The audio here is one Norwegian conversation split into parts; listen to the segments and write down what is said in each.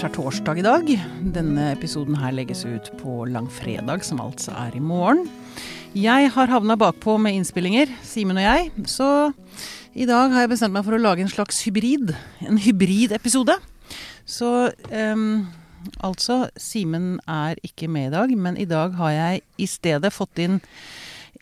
skjærtorsdag i dag. Denne episoden her legges ut på langfredag, som altså er i morgen. Jeg har havna bakpå med innspillinger, Simen og jeg. Så i dag har jeg bestemt meg for å lage en slags hybrid. En hybridepisode. Så um, altså, Simen er ikke med i dag, men i dag har jeg i stedet fått inn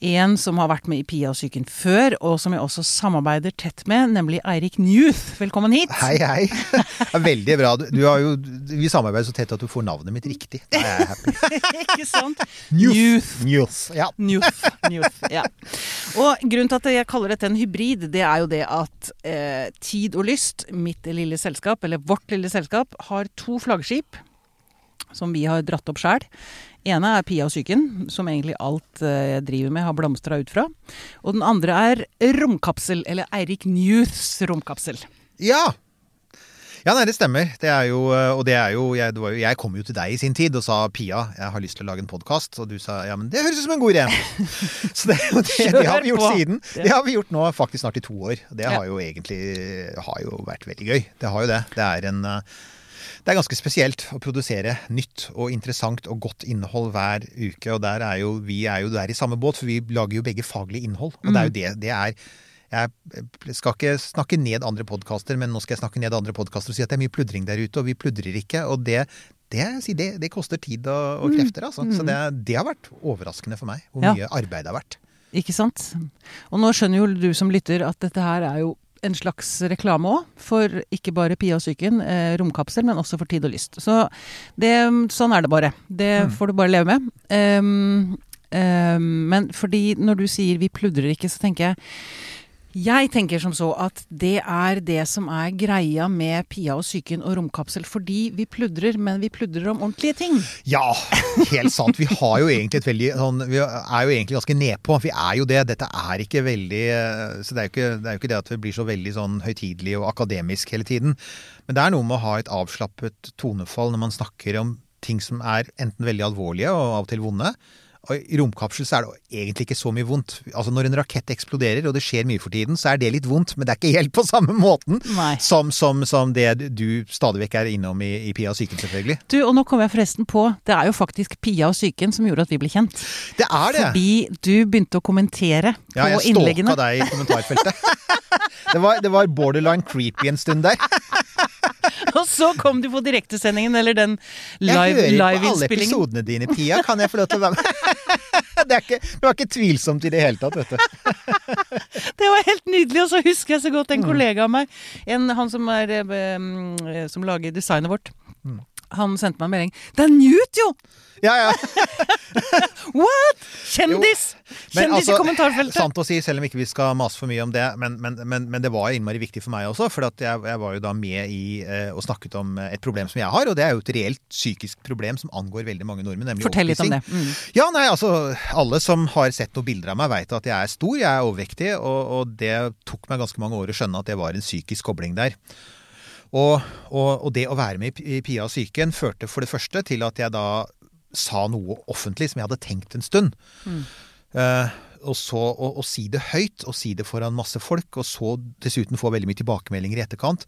en som har vært med i Pia og psyken før, og som jeg også samarbeider tett med, nemlig Eirik Newth. Velkommen hit. Hei, hei. Ja, veldig bra. Du, du har jo, vi samarbeider så tett at du får navnet mitt riktig. Da er jeg happy. Ikke sant? Newth. Newth. Ja. Newth. Newth. Ja. Og grunnen til at jeg kaller dette en hybrid, det er jo det at eh, Tid og Lyst, mitt lille selskap, eller vårt lille selskap, har to flaggskip som vi har dratt opp sjæl ene er Pia og psyken, som egentlig alt eh, jeg driver med, har blomstra ut fra. Og den andre er Romkapsel, eller Eirik Newths romkapsel. Ja! Ja, nei, det stemmer. Det er jo, eh, og det er jo jeg, det jo jeg, kom jo til deg i sin tid og sa Pia, jeg har lyst til å lage en podkast. Og du sa ja, men det høres ut som en god idé. Så det, det, det, har vi gjort siden. Det har vi gjort nå faktisk snart i to år. Det har jo egentlig har jo vært veldig gøy. Det har jo det. Det er en uh, det er ganske spesielt å produsere nytt og interessant og godt innhold hver uke. Og der er jo, vi er jo der i samme båt, for vi lager jo begge faglig innhold. Og det er jo mm. det det er. Jeg skal ikke snakke ned andre podkaster, men nå skal jeg snakke ned andre podkaster og si at det er mye pludring der ute, og vi pludrer ikke. Og det, det, det, det koster tid og, og mm. krefter, altså. Så det, det, har vært overraskende for meg hvor mye ja. arbeid det har vært. Ikke sant. Og nå skjønner jo du som lytter at dette her er jo en slags reklame òg, for ikke bare Pia og psyken, eh, romkapsel, men også for Tid og Lyst. Så det, sånn er det bare. Det mm. får du bare leve med. Um, um, men fordi når du sier 'vi pludrer ikke', så tenker jeg jeg tenker som så at det er det som er greia med Pia og psyken og romkapsel. Fordi vi pludrer, men vi pludrer om ordentlige ting. Ja, helt sant. Vi har jo et veldig sånn Vi er jo egentlig ganske nedpå. Vi er jo det. Dette er ikke veldig Så det er jo ikke det, er jo ikke det at vi blir så veldig sånn høytidelig og akademisk hele tiden. Men det er noe med å ha et avslappet tonefall når man snakker om ting som er enten veldig alvorlige og av og til vonde og I romkapsel så er det egentlig ikke så mye vondt. Altså Når en rakett eksploderer, og det skjer mye for tiden, så er det litt vondt, men det er ikke helt på samme måten som, som, som, det du stadig vekk er innom i, i Pia og psyken, selvfølgelig. Du, og nå kom jeg forresten på, det er jo faktisk Pia og psyken som gjorde at vi ble kjent. Det er det. Fordi du begynte å kommentere på innleggene. Ja, jeg stalka deg i kommentarfeltet. det, var, det var borderline creepy en stund der. og så kom du på direktesendingen, eller den live-innspillingen. Jeg hører på alle episodene dine, Pia. Kan jeg få lov til å være med? Det er, ikke, det var ikke tvilsomt i det hele tatt, vet du. Det var helt nydelig. Og så husker jeg så godt en mm. kollega av meg, en, han som, er, eh, som lager designet vårt. Han sendte meg en melding. Det er Newt, jo! Ja, ja. What?! Kjendis! Kjendis altså, i kommentarfeltet. Sant å si, selv om ikke vi skal mase for mye om det. Men, men, men, men det var innmari viktig for meg også. For jeg, jeg, var jo da med i eh, og snakket om et problem som jeg har. Og det er jo et reelt psykisk problem som angår veldig mange nordmenn. Nemlig Fortell litt om det. Mm. Ja, nei, altså Alle som har sett noen bilder av meg, veit at jeg er stor, jeg er overvektig. Og, og det tok meg ganske mange år å skjønne at det var en psykisk kobling der. Og, og, og, det å være med i Pia og psyken førte for det første til at jeg da sa noe offentlig som jeg hadde tenkt en stund. Mm. Uh, og så å, si det høyt, og si det foran masse folk, og så dessuten få veldig mye tilbakemeldinger i etterkant,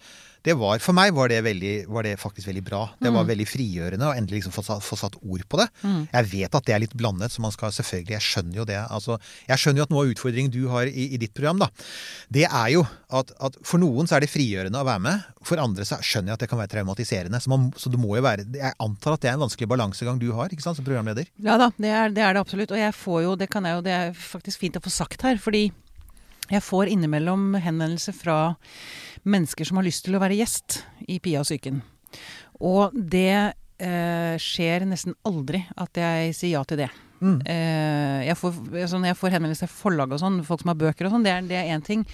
det var, For meg var det, veldig, var det faktisk veldig bra. Det var mm. veldig frigjørende å endelig liksom få, få, satt ord på det. Mm. Jeg vet at det er litt blandet, så man skal selvfølgelig Jeg skjønner jo det. Altså, jeg skjønner jo at noe av utfordringen du har i, i ditt program, da, det er jo at, at, for noen så er det frigjørende å være med. For andre så skjønner jeg at det kan være traumatiserende. Så, man, så det må jo være Jeg antar at det er en vanskelig balansegang du har ikke sant, som programleder? Ja da, det er, det er det absolutt. Og jeg får jo, det kan jeg jo, det er faktisk fint å få sagt her. fordi jeg får innimellom henvendelser fra mennesker som har lyst til å være gjest i Pia og psyken. Og det eh, skjer nesten aldri at jeg sier ja til det. Mm. Eh, jeg, får, sånn, jeg får henvendelser fra forlag og sånn, folk som har bøker og sånn, det er én ting.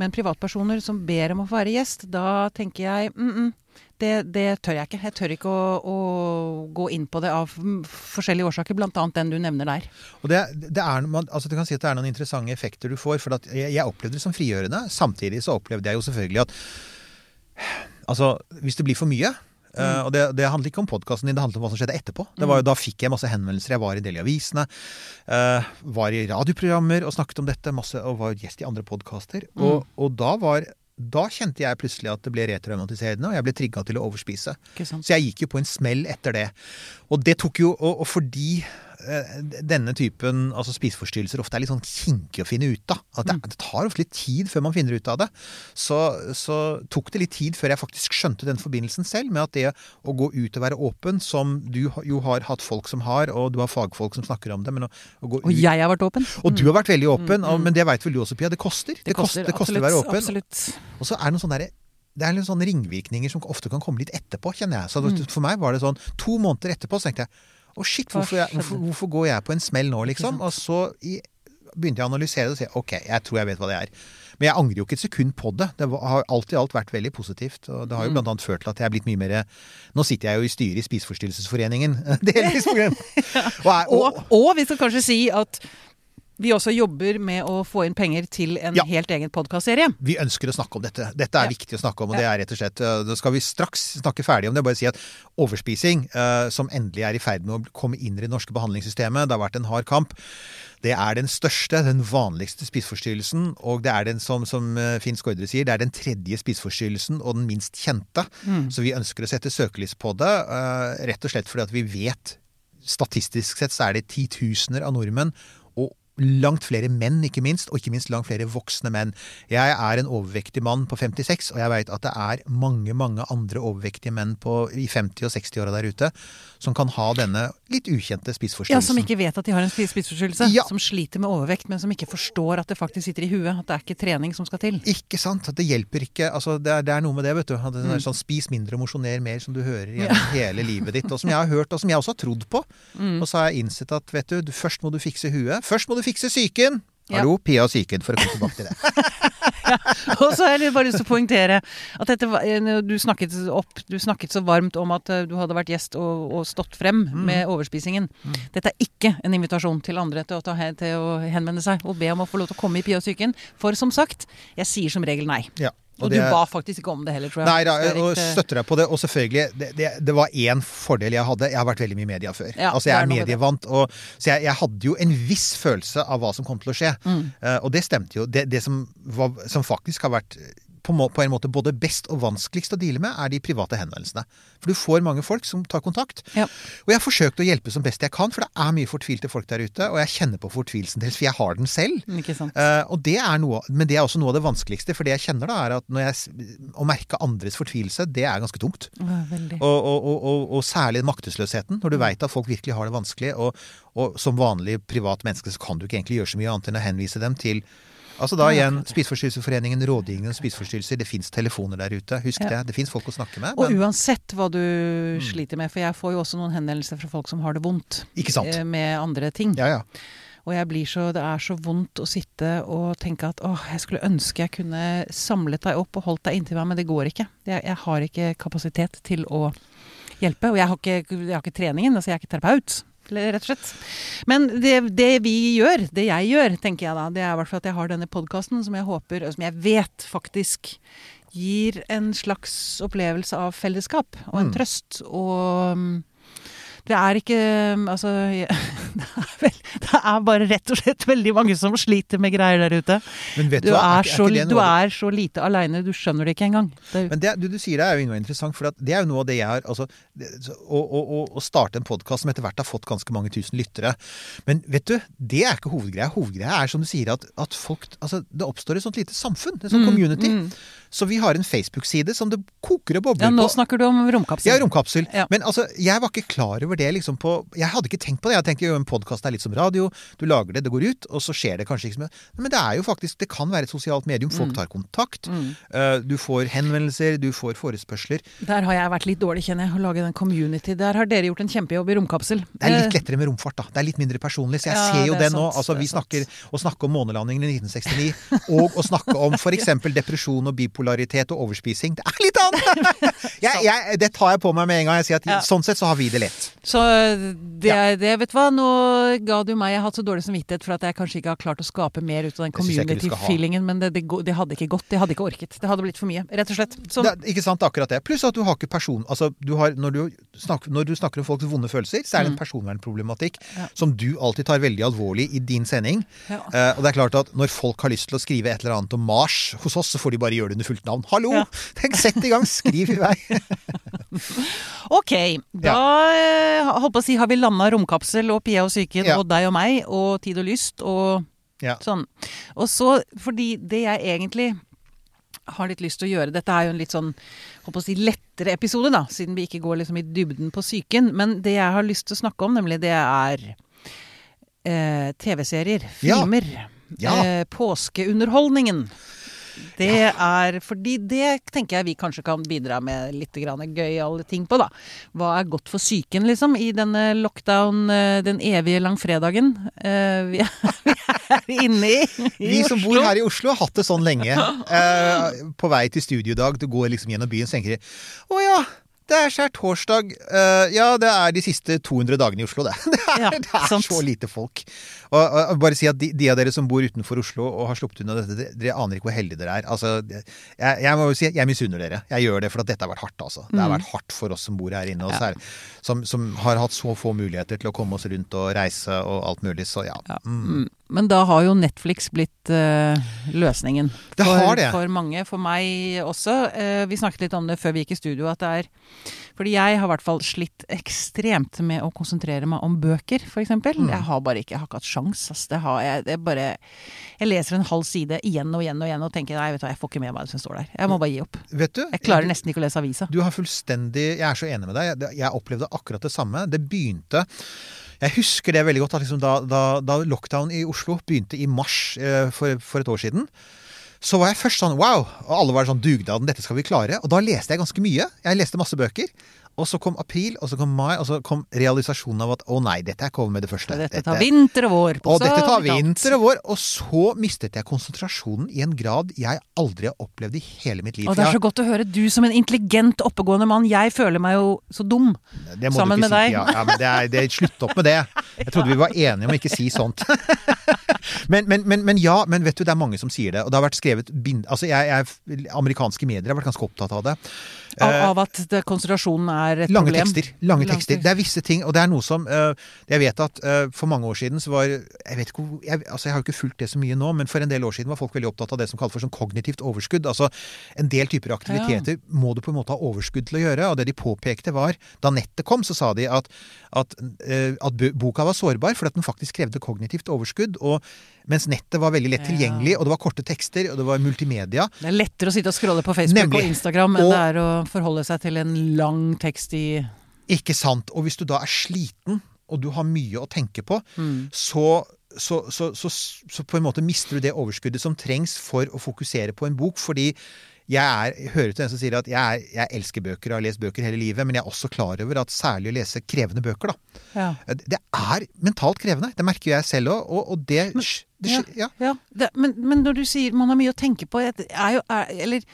Men privatpersoner som ber om å få være gjest, da tenker jeg mm, mm, det, det, tør jeg ikke. Jeg tør ikke å, å, gå inn på det av forskjellige årsaker, bl.a. den du nevner der. Og det, det er, altså Du kan si at det er noen interessante effekter du får. for jeg, jeg opplevde det som frigjørende. Samtidig så opplevde jeg jo selvfølgelig at Altså, hvis det blir for mye Mm. Uh, og det, det, handlet ikke om podkasten din, det handlet om hva som skjedde etterpå. Det var jo, mm. Da fikk jeg masse henvendelser. Jeg var i en del i avisene. Uh, var i radioprogrammer og snakket om dette. Masse, og var gjest i andre podkaster. Mm. Og, og, da var da kjente jeg plutselig at det ble retraumatiserende, og jeg ble trigga til å overspise. Så jeg gikk jo på en smell etter det. Og det tok jo Og, og fordi denne typen altså spiseforstyrrelser ofte er litt sånn kinkig å finne ut av. At det, det tar ofte litt tid før man finner ut av det. Så, så tok det litt tid før jeg faktisk skjønte den forbindelsen selv, med at det å gå ut og være åpen, som du jo har hatt folk som har, og du har fagfolk som snakker om det, men å, å gå Og jeg har vært åpen. Og du har vært veldig åpen, og, men det veit vel du også, Pia. Det koster. Det, koster, det koster å være åpen. Absolutt. Og så er det noen sånne der, det er litt sånne ringvirkninger som ofte kan komme litt etterpå, kjenner jeg. Så Mm. For meg var det sånn to måneder etterpå, så tenkte jeg å shit, hvorfor, jeg, hvorfor, hvorfor går jeg på en smell nå, liksom? Og så i, begynte jeg å analysere det og si ok, jeg tror jeg vet hva det er. Men jeg angrer jo ikke et sekund på det. Det har alt i alt vært veldig positivt. Og det har jo Mm. blant annet ført til at jeg er blitt mye mer Nå sitter jeg jo i styret i Spiseforstyrrelsesforeningen. Delvis grunn og, er- Og, og vi skal kanskje si at vi også jobber med å få inn penger til en Ja. helt egen podkastserie. Vi ønsker å snakke om dette. Dette er Ja. viktig å snakke om. og det er rett og slett, Nå Da skal vi straks snakke ferdig om det. Bare si at overspising, uh, som endelig er i ferd med å komme inn i det norske behandlingssystemet, det har vært en hard kamp. Det er den største, den vanligste spiseforstyrrelsen. Og det er den som, som uh, Finn Skårdre sier, det er den tredje spiseforstyrrelsen og den minst kjente. Så vi ønsker å sette søkelys på det, rett og slett fordi at vi vet Statistisk sett så er det titusener av nordmenn, langt flere menn, ikke minst, og ikke minst langt flere voksne menn. Jeg er en overvektig mann på 56, og jeg veit at det er mange, mange andre overvektige menn på, i 50- og 60-åra der ute som kan ha denne litt ukjente Ja. Som ikke vet at de har en spis- spiseforstyrrelse. Ja. Som sliter med overvekt, men som ikke forstår at det faktisk sitter i huet. At det er ikke trening som skal til. Ikke sant? At det hjelper ikke. Altså, det, er, det er noe med det, vet du. At det Mm. er sånn, Spis mindre og mosjoner mer, som du hører gjennom hele livet ditt. Og som jeg har hørt, og som jeg også har trodd på. Mm. Og så har jeg innsett at vet du, du, først må du fikse huet. Først må du fikse psyken. Ja. Hallo, Pia og psyken, for å komme tilbake til det. Og så har jeg bare lyst til å poengtere at dette eh, du, snakket opp, du snakket så varmt om at eh, du hadde vært gjest og, og stått frem Mm. med overspisingen. Dette er ikke en invitasjon til andre til å, ta, til å henvende seg og be om å få lov til å komme i Pia og psyken. For som sagt, jeg sier som regel nei. Ja. Og, det du ba faktisk ikke om det heller, tror jeg. Nei da, og støtter deg på det. Og selvfølgelig, det, det, det var én fordel jeg hadde. Jeg har vært veldig mye i media før. Ja, altså Jeg er medievant. Og, så jeg, jeg hadde jo en viss følelse av hva som kom til å skje. Mm. Uh, og det stemte jo. Det, det som, var, som faktisk har vært på, en måte både best og vanskeligst å deale med, er de private henvendelsene. For du får mange folk som tar kontakt. Ja. Og jeg har forsøkt å hjelpe som best jeg kan, for det er mye fortvilte folk der ute. Og jeg kjenner på fortvilelsen deres, for jeg har den selv. Og det er noe, men det er også noe av det vanskeligste. For det jeg kjenner da, er at når jeg, å merke andres fortvilelse, det er ganske tungt. Å. Og, og, og, og, særlig maktesløsheten, når du veit at folk virkelig har det vanskelig. Og, og som vanlig privat menneske så kan du ikke egentlig gjøre så mye annet enn å henvise dem til Altså da igjen. Spiseforstyrrelsesforeningen, Rådgivningen om spiseforstyrrelser. Det fins telefoner der ute. Husk Ja. det. Det fins folk å snakke med. Og uansett hva du sliter med, for jeg får jo også noen henvendelser fra folk som har det vondt ikke sant? eh, med andre ting. Ja, ja. Og så, det er så vondt å sitte og tenke at åh, jeg skulle ønske jeg kunne samlet deg opp og holdt deg inntil meg, men det går ikke. Jeg, jeg har ikke kapasitet til å hjelpe. Og jeg har ikke, jeg har ikke treningen, altså jeg er ikke terapeut. Rett og slett. Men det, det vi gjør, det jeg gjør, tenker jeg da, det er i hvert fall at jeg har denne podkasten som jeg håper, og som jeg vet faktisk gir en slags opplevelse av fellesskap og en Mm. trøst. Og mm, det er ikke Altså jeg, det, er vel, det er bare rett og slett veldig mange som sliter med greier der ute. Men vet Du hva? er, er, så, det du er så lite aleine, du skjønner det ikke engang. Det, Men det du, du sier det er jo noe interessant, for det er jo noe av det jeg har altså, det, å, å, å, starte en podkast som etter hvert har fått ganske mange tusen lyttere. Men vet du, det er ikke hovedgreia. Hovedgreia er som du sier, at, at folk Altså, det oppstår et sånt lite samfunn. Et sånt community. mm. Så vi har en Facebook-side som det koker og bobler ja, nå på. snakker du om romkapsel. Ja, romkapsel. Ja. Men altså, jeg var ikke klar over det liksom på Jeg hadde ikke tenkt på det. Jeg tenkte jo en podkast er litt som radio. Du lager det, det går ut, og så skjer det kanskje ikke så mye. Men det er jo faktisk Det kan være et sosialt medium. Folk tar kontakt. Mm. Mm. Du får henvendelser, du får forespørsler. Der har jeg vært litt dårlig, kjenner jeg, å lage den community. Der har dere gjort en kjempejobb i romkapsel. Det er litt Eh, lettere med romfart, da. Det er litt mindre personlig. Så jeg Ja, ser jo det det nå. Altså, vi snakker å snakke om månelandingen i 1969, og å snakke om f.eks. depresjon og bipolaritet og overspising. Det er litt annet! jeg, jeg, det tar jeg på meg med en gang. Jeg sier at Ja. sånn sett så har vi det lett. Så det, ja. det, vet du hva, nå ga du meg Jeg har hatt så dårlig samvittighet for at jeg kanskje ikke har klart å skape mer ut av den community-feelingen, men det, det, det hadde ikke gått. Det hadde ikke orket. Det hadde blitt for mye, rett og slett. Så, Det, ikke sant, akkurat det. Pluss at du har ikke person... Altså, du har, når, du snakker, når du snakker om folks vonde følelser, så er det en personvernproblematikk Mm. Ja. som du alltid tar veldig alvorlig i din sending. Eh, og det er klart at når folk har lyst til å skrive et eller annet om Mars hos oss, så får de bare gjøre det under fullt navn. Hallo! Ja. Tenk, sett i gang, skriv i vei. Ok, da ja. holdt på å si har vi landa romkapsel og Pia og psyken Ja. og deg og meg og Tid og lyst og Ja. sånn. Og så, fordi det jeg egentlig har litt lyst til å gjøre Dette er jo en litt sånn håper å si, lettere episode, da, siden vi ikke går liksom i dybden på psyken. Men det jeg har lyst til å snakke om, nemlig det er eh, TV-serier, Ja. filmer. Ja. Eh, påskeunderholdningen. Det er fordi det tenker jeg vi kanskje kan bidra med litt grann gøyale ting på, da. Hva er godt for psyken, liksom, i denne lockdown, eh, den evige langfredagen uh, vi, er, vi er inne i. i Vi som bor her i Oslo har hatt det sånn lenge. Uh, på vei til studiodag, du går liksom gjennom byen, så tenker de Å ja, det er skjærtorsdag. Uh, ja, det er de siste 200 dagene i Oslo, det. Det er, Ja, det er så lite folk. Og, og, bare si at de, de av dere som bor utenfor Oslo og har sluppet unna dette, dere, dere aner ikke hvor heldige dere er. Altså, jeg, jeg må jo si jeg misunner dere. Jeg gjør det for at dette har vært hardt, altså. Det har Mm. vært hardt for oss som bor her inne, og særlig, som, som har hatt så få muligheter til å komme oss rundt og reise og alt mulig. Så ja. Ja. Mm. Men da har jo Netflix blitt uh, løsningen. Det har det. For mange, for meg også. Uh, vi snakket litt om det før vi gikk i studio, at det er Fordi jeg har i hvert fall slitt ekstremt med å konsentrere meg om bøker, f.eks. Mm. Jeg har bare ikke jeg har ikke hatt sjans. Altså, Det har jeg, det bare Jeg leser en halv side igjen og igjen og igjen og tenker nei, vet du hva, jeg får ikke med meg det som står der. Jeg må bare gi opp. Vet du? Jeg klarer nesten ikke å lese avisa. Du har fullstendig Jeg er så enig med deg. Jeg opplevde akkurat det samme. Det begynte Jeg husker det veldig godt. At liksom da, da, da lockdown i Oslo begynte i mars eh, for, for et år siden. Så var jeg først sånn wow! Og alle var sånn dugnaden, dette skal vi klare. Og da leste jeg ganske mye. Jeg leste masse bøker. Og så kom april, og så kom mai, og så kom realisasjonen av at å nei, dette er ikke over med det første. Dette tar vinter og vår. Og dette tar vinter og vår. Og så mistet jeg konsentrasjonen i en grad jeg aldri har opplevd i hele mitt liv. Og det er så godt å høre du som en intelligent, oppegående mann. Jeg føler meg jo så dum. Sammen med si. deg. Ja, ja, men det er, det, slutt opp med det. Jeg trodde vi var enige om å ikke si sånt. Men, men, men, men ja, men vet du, det er mange som sier det. Og det har vært skrevet bind... Altså, jeg, jeg, Amerikanske medier har vært ganske opptatt av det. Av, Eh, av at det, konsentrasjonen er et Lange problem. tekster. Lange Lange tekster. Det er visse ting, og det er noe som eh, Jeg vet at eh, for mange år siden så var Jeg vet ikke jeg, Altså, jeg har jo ikke fulgt det så mye nå, men for en del år siden var folk veldig opptatt av det som kalles for sånn kognitivt overskudd. Altså en del typer aktiviteter må du på en måte ha overskudd til å gjøre. Og det de påpekte var Da nettet kom, så sa de at, at, eh, at boka var sårbar fordi at den faktisk krevde kognitivt overskudd. Og mens nettet var veldig lett tilgjengelig, og det var korte tekster, og det var multimedia, Det er lettere å sitte og scrolle på Facebook Nemlig. og Instagram enn Og- det er å forholde seg til en lang tekst i Ikke sant? Og hvis du da er sliten, og du har mye å tenke på, Mm. så, så, så, så, så på en måte mister du det overskuddet som trengs for å fokusere på en bok. Fordi jeg, er, jeg hører til den som sier at jeg, er, jeg elsker bøker og har lest bøker hele livet, men jeg er også klar over at særlig å lese krevende bøker, da. Ja. Det er mentalt krevende. Det merker jeg selv òg. Og, og det, det, ja. ja. ja. Det, men, men når du sier man har mye å tenke på, er jo er, Eller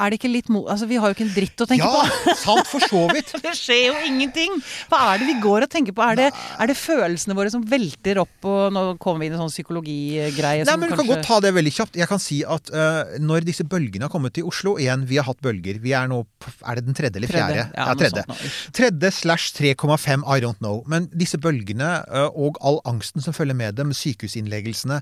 er det ikke litt mo... Altså, vi har jo ikke en dritt å tenke ja, på. sant for så vidt. Det skjer jo ingenting! Hva er det vi går og tenker på? Er det, er det følelsene våre som velter opp, og nå kommer vi inn i sånn psykologigreie Nei, men Du kan godt ta det veldig kjapt. Jeg kan si at uh, når disse bølgene har kommet til Oslo Igjen, vi har hatt bølger. Vi er nå Er det den tredje eller fjerde? Tredje. Ja, noe tredje. Tredje slash 3,5, I don't know. Men disse bølgene uh, og all angsten som følger med dem, sykehusinnleggelsene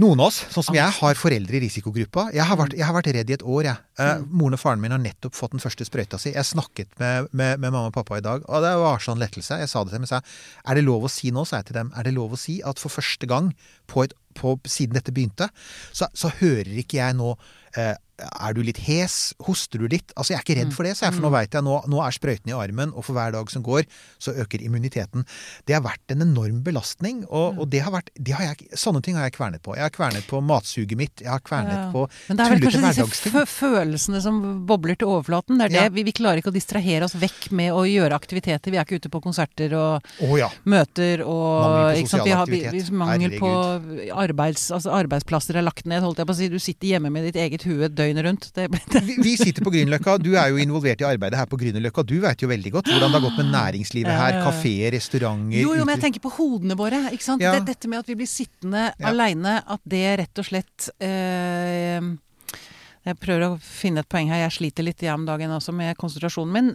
Noen av oss, sånn som jeg, har foreldre i risikogruppa. Jeg har vært, jeg har vært redd i et år, jeg. Eh, moren og faren min har nettopp fått den første sprøyta si. Jeg snakket med, med, med mamma og pappa i dag, og det var sånn lettelse. Jeg sa det til dem. Jeg sa er det lov å si nå, sa jeg til dem, er det lov å si at for første gang på et, på, siden dette begynte, så, så hører ikke jeg nå eh, er du litt hes? Hoster du litt? Altså, Jeg er ikke redd for det, så jeg, for nå vet jeg nå, nå er sprøyten i armen, og for hver dag som går, så øker immuniteten. Det har vært en enorm belastning, og, og det har vært det har jeg, Sånne ting har jeg kvernet på. Jeg har kvernet på matsuget mitt, jeg har kvernet Ja. på Men det er vel kanskje disse følelsene som bobler til overflaten. Det er det. Ja. Vi, vi klarer ikke å distrahere oss vekk med å gjøre aktiviteter. Vi er ikke ute på konserter og oh, ja. møter og Mangel på sosial Vi har, vi, aktivitet. vi, mangel på arbeids, altså arbeidsplasser er lagt ned. Holdt jeg på å si. Du sitter hjemme med ditt eget hue døgnet rundt. Det, Vi, vi sitter på Grünerløkka. Du er jo involvert i arbeidet her på Grünerløkka. Du vet jo veldig godt hvordan det har gått med næringslivet her. Kafeer, restauranter jo, jo, men jeg tenker på hodene våre. ikke sant? Ja. Det, dette med at vi blir sittende Ja. aleine, at det rett og slett eh, Jeg prøver å finne et poeng her. Jeg sliter litt om dagen også med konsentrasjonen min.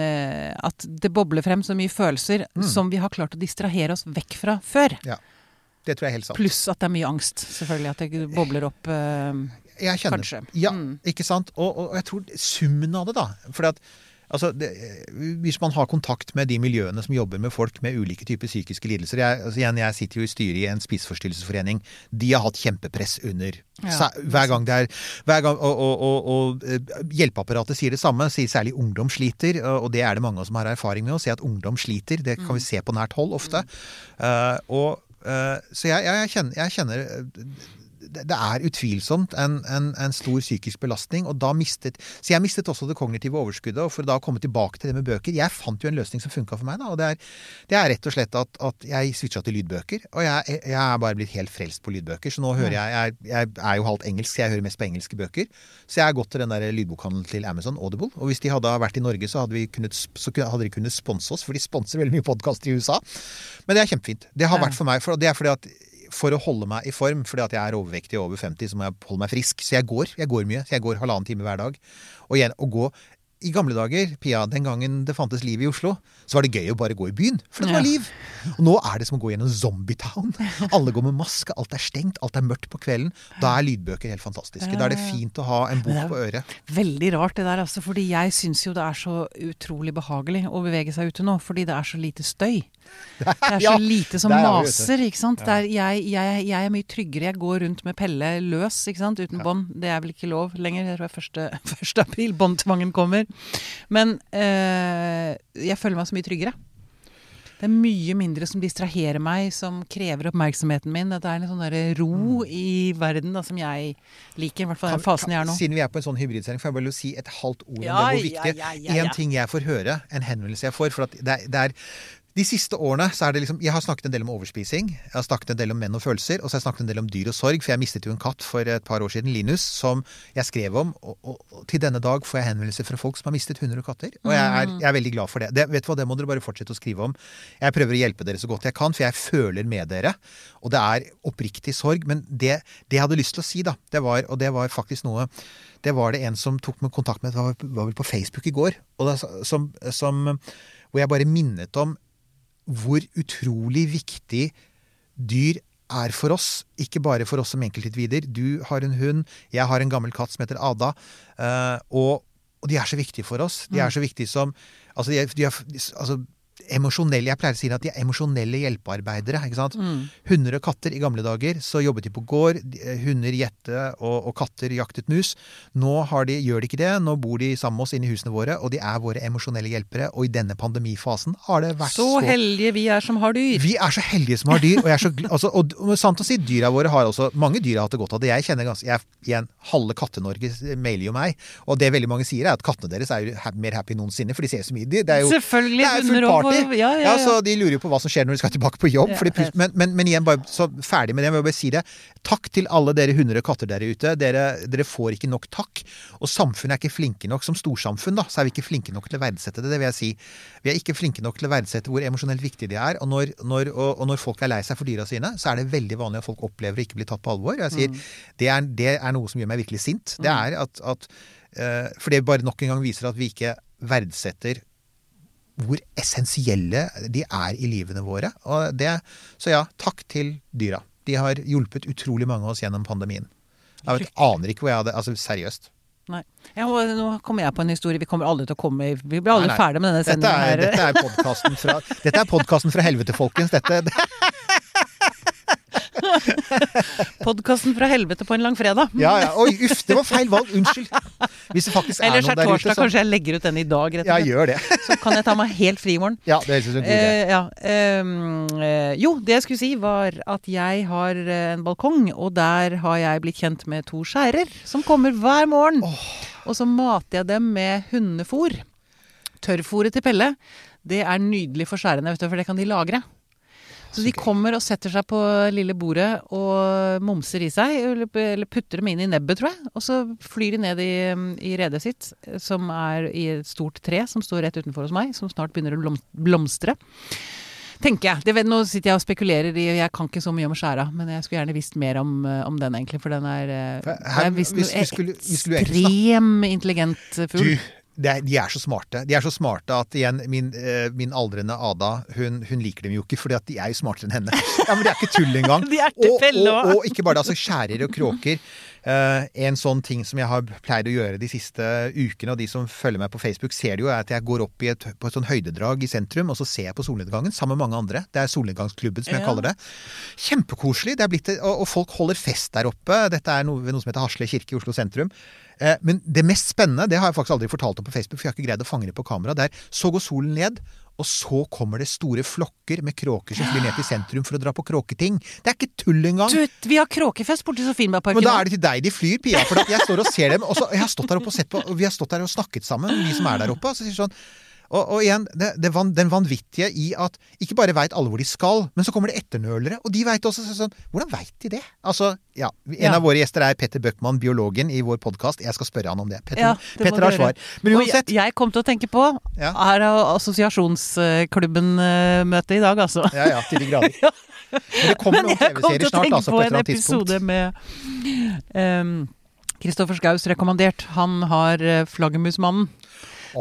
eh, at det bobler frem så mye følelser Mm. som vi har klart å distrahere oss vekk fra før. Ja. Det tror jeg er helt sant. Pluss at det er mye angst, selvfølgelig. At det bobler opp. eh, Jeg kjenner, Kanskje. Ja, Mm. ikke sant? Og, og jeg tror summen av det, da. fordi at, altså, det, hvis man har kontakt med de miljøene som jobber med folk med ulike typer psykiske lidelser jeg, altså, igjen, jeg sitter jo i styret i en spiseforstyrrelsesforening. De har hatt kjempepress under Ja, hver gang det er hver gang, og, og, og, og eh, hjelpeapparatet sier det samme. Sier særlig ungdom sliter. Og og det er det mange som har erfaring med å se at ungdom sliter. Det kan vi se på nært hold ofte. Eh, og, eh, så jeg, jeg, jeg kjenner, jeg kjenner eh, det er utvilsomt en, en, en stor psykisk belastning. og da mistet, Så jeg mistet også det kognitive overskuddet. Og for da å komme tilbake til det med bøker Jeg fant jo en løsning som funka for meg. da, og Det er, det er rett og slett at, at jeg switcha til lydbøker. Og jeg, jeg er bare blitt helt frelst på lydbøker. Så nå hører jeg Jeg, jeg er jo halvt engelsk, så jeg hører mest på engelske bøker. Så jeg har gått til den der lydbokhandelen til Amazon, Audible. Og hvis de hadde vært i Norge, så hadde, vi kunnet, så hadde de kunnet sponse oss, for de sponser veldig mye podkaster i USA. Men det er kjempefint. Det har vært for meg. For det er fordi at for å holde meg i form, fordi at jeg er overvektig og over 50, så må jeg holde meg frisk. Så jeg går. Jeg går mye. Så jeg går halvannen time hver dag. Og igjen, å gå i gamle dager, Pia, den gangen det fantes liv i Oslo, så var det gøy å bare gå i byen. For det var liv. Og nå er det som å gå gjennom Zombietown. Alle går med maske, alt er stengt, alt er mørkt på kvelden. Da er lydbøker helt fantastiske. Da er det fint å ha en bok på øret. Veldig rart det der, altså. Fordi jeg syns jo det er så utrolig behagelig å bevege seg ute nå. Fordi det er så lite støy. Det er så lite som er maser, ikke sant. Er, jeg, jeg, jeg er mye tryggere. Jeg går rundt med Pelle løs, ikke sant. Uten bånd. Det er vel ikke lov lenger. Jeg tror det er 1. 1. april båndtvangen kommer. Men eh, jeg føler meg så mye tryggere. Det er mye mindre som distraherer meg, som krever oppmerksomheten min. At det er en sånn ro i verden da, som jeg liker. I hvert fall den fasen jeg er nå. Siden vi er på en sånn hybridsending, får jeg bare si et halvt ord om Ja, det. Hvor viktig ja, ja, ja. Ting jeg får høre, en henvendelse jeg får For at det er, det er de siste årene så er det liksom Jeg har snakket en del om overspising. Jeg har snakket en del om menn og følelser. Og så har jeg snakket en del om dyr og sorg. For jeg mistet jo en katt for et par år siden, Linus, som jeg skrev om. Og, og, og til denne dag får jeg henvendelser fra folk som har mistet hunder og katter. Og jeg er, jeg er veldig glad for det. det. Vet du hva, det må dere bare fortsette å skrive om. Jeg prøver å hjelpe dere så godt jeg kan, for jeg føler med dere. Og det er oppriktig sorg. Men det, det jeg hadde lyst til å si, da, det var, og det var faktisk noe det var det en som tok med kontakt med, det var, var vel på Facebook i går, og da, som, som, hvor jeg bare minnet om hvor utrolig viktig dyr er for oss. Ikke bare for oss som enkeltindivider. Du har en hund, jeg har en gammel katt som heter Ada. eh, og, og de er så viktige for oss. De er så viktige som Altså, de er, de er, altså emosjonelle Jeg pleier å si at de er emosjonelle hjelpearbeidere. ikke sant? Hunder og katter i gamle dager så jobbet de på gård. eh, Hunder gjette, og, og katter jaktet mus. Nå har de, gjør de ikke det. Nå bor de sammen med oss inne i husene våre, og de er våre emosjonelle hjelpere. Og i denne pandemifasen har det vært Så Så heldige vi er som har dyr. vi er så heldige som har dyr. Og, jeg er så, altså, og, og sant å si, dyra våre har også Mange dyr har hatt det godt av det. Jeg kjenner ganske, jeg, igjen, Halve Katte-Norge mailer jo meg. Og det veldig mange sier, er at kattene deres er jo mer happy enn noensinne, for de ser så mye. Det er jo, Selvfølgelig. det er party. Ja, ja, ja. så De lurer jo på hva som skjer når de skal tilbake på jobb. Fordi, men, men, men igjen, bare så ferdig med det. Jeg vil bare si det. Takk til alle dere hunder og katter der ute. Dere, dere får ikke nok takk. Og samfunnet er ikke flinke nok. Som storsamfunn da, så er vi ikke flinke nok til å verdsette det. Det vil jeg si. Vi er ikke flinke nok til å verdsette hvor emosjonelt viktig de er. Og når, når, og, og når folk er lei seg for dyra sine, så er det veldig vanlig at folk opplever å ikke bli tatt på alvor. Og jeg sier, det, er, det er noe som gjør meg virkelig sint. Det er at, at eh, For det bare nok en gang viser at vi ikke verdsetter hvor essensielle de er i livene våre. Og det, så ja, takk til dyra. De har hjulpet utrolig mange av oss gjennom pandemien. Jeg vet, aner ikke hvor jeg hadde Altså seriøst. Nei. Ja, nå kommer jeg på en historie. Vi kommer aldri til å komme Vi blir aldri nei. med denne Dette sendingen er, dette er podkasten fra, dette er fra helvete, folkens. Dette, Podkasten fra helvete på en langfredag. ja, ja. Oi, uff, det var feil valg. Unnskyld. Hvis det faktisk er Ellers noen er der ute torsdag. som Kanskje jeg legger ut den i dag, rett og slett. gjør det. Så kan jeg ta meg helt fri i morgen. Ja, det høres ut som en god idé. Ja. jo, det jeg skulle si var at jeg har eh, en balkong, og der har jeg blitt kjent med to skjærer som kommer hver morgen. Og så mater jeg dem med hundefôr. Tørrfôret til Pelle, det er nydelig for skjærene, vet du, for det kan de lagre. Så de kommer og setter seg på lille bordet og momser i seg, eller putter dem inn i nebbet, tror jeg. Og så flyr de ned i, i redet sitt, som er i et stort tre som står rett utenfor hos meg, som snart begynner å blomstre. Tenker jeg. Det, nå sitter jeg og spekulerer i Jeg kan ikke så mye om skjæra, men jeg skulle gjerne visst mer om, eh, om den, egentlig. For den er, eh, For her- er visst hvis vi skulle- vi skulle ekstrem intelligent fugl. Du, er, de er så smarte. De er så smarte at igjen, min, eh, min aldrende Ada, hun, hun liker dem jo ikke, fordi at de er jo smartere enn henne. Ja, Men det er ikke tull engang. De er og, og, og ikke bare det, altså skjærer og kråker. Uh, en sånn ting som jeg har pleid å gjøre de siste ukene, og de som følger meg på Facebook, ser det jo, er at jeg går opp i et, på et sånn høydedrag i sentrum, og så ser jeg på solnedgangen sammen med mange andre. Det er solnedgangsklubben, som jeg Ja. kaller det. Kjempekoselig. Det blitt, og, og folk holder fest der oppe. Dette er noe, noe som heter Hasle kirke i Oslo sentrum. Eh, Men det mest spennende, det har jeg faktisk aldri fortalt om på Facebook, for jeg har ikke greid å fange det på kamera. Det er så går solen ned, og så kommer det store flokker med kråker som flyr ned til sentrum for å dra på kråketing. Det er ikke tull engang. Du, vi har kråkefest borte i Sofienbergparken. Men da er det til deg de flyr, Pia. For jeg står og ser dem. Og så, jeg har stått der oppe og sett på, og vi har stått der og snakket sammen, vi som er der oppe. Og så sier sånn og, og igjen, det, det van, den vanvittige i at ikke bare veit alle hvor de skal, men så kommer det etternølere, og de veit også sånn Hvordan veit de det? Altså, ja. En Ja. av våre gjester er Petter Bøckmann, biologen i vår podkast. Jeg skal spørre han om det. Petter, Ja, det Petter har svar. Men uansett. jeg, jeg kom til å tenke på Ja. Her er assosiasjonsklubben-møte i dag, altså. Ja, ja, til de grader. Men det kommer Men noen jeg kom til TV-serier å snart, tenke altså, på på et en eller annet tidspunkt. episode med um, Kristoffer Schous rekommandert. Han har eh, Flaggermusmannen.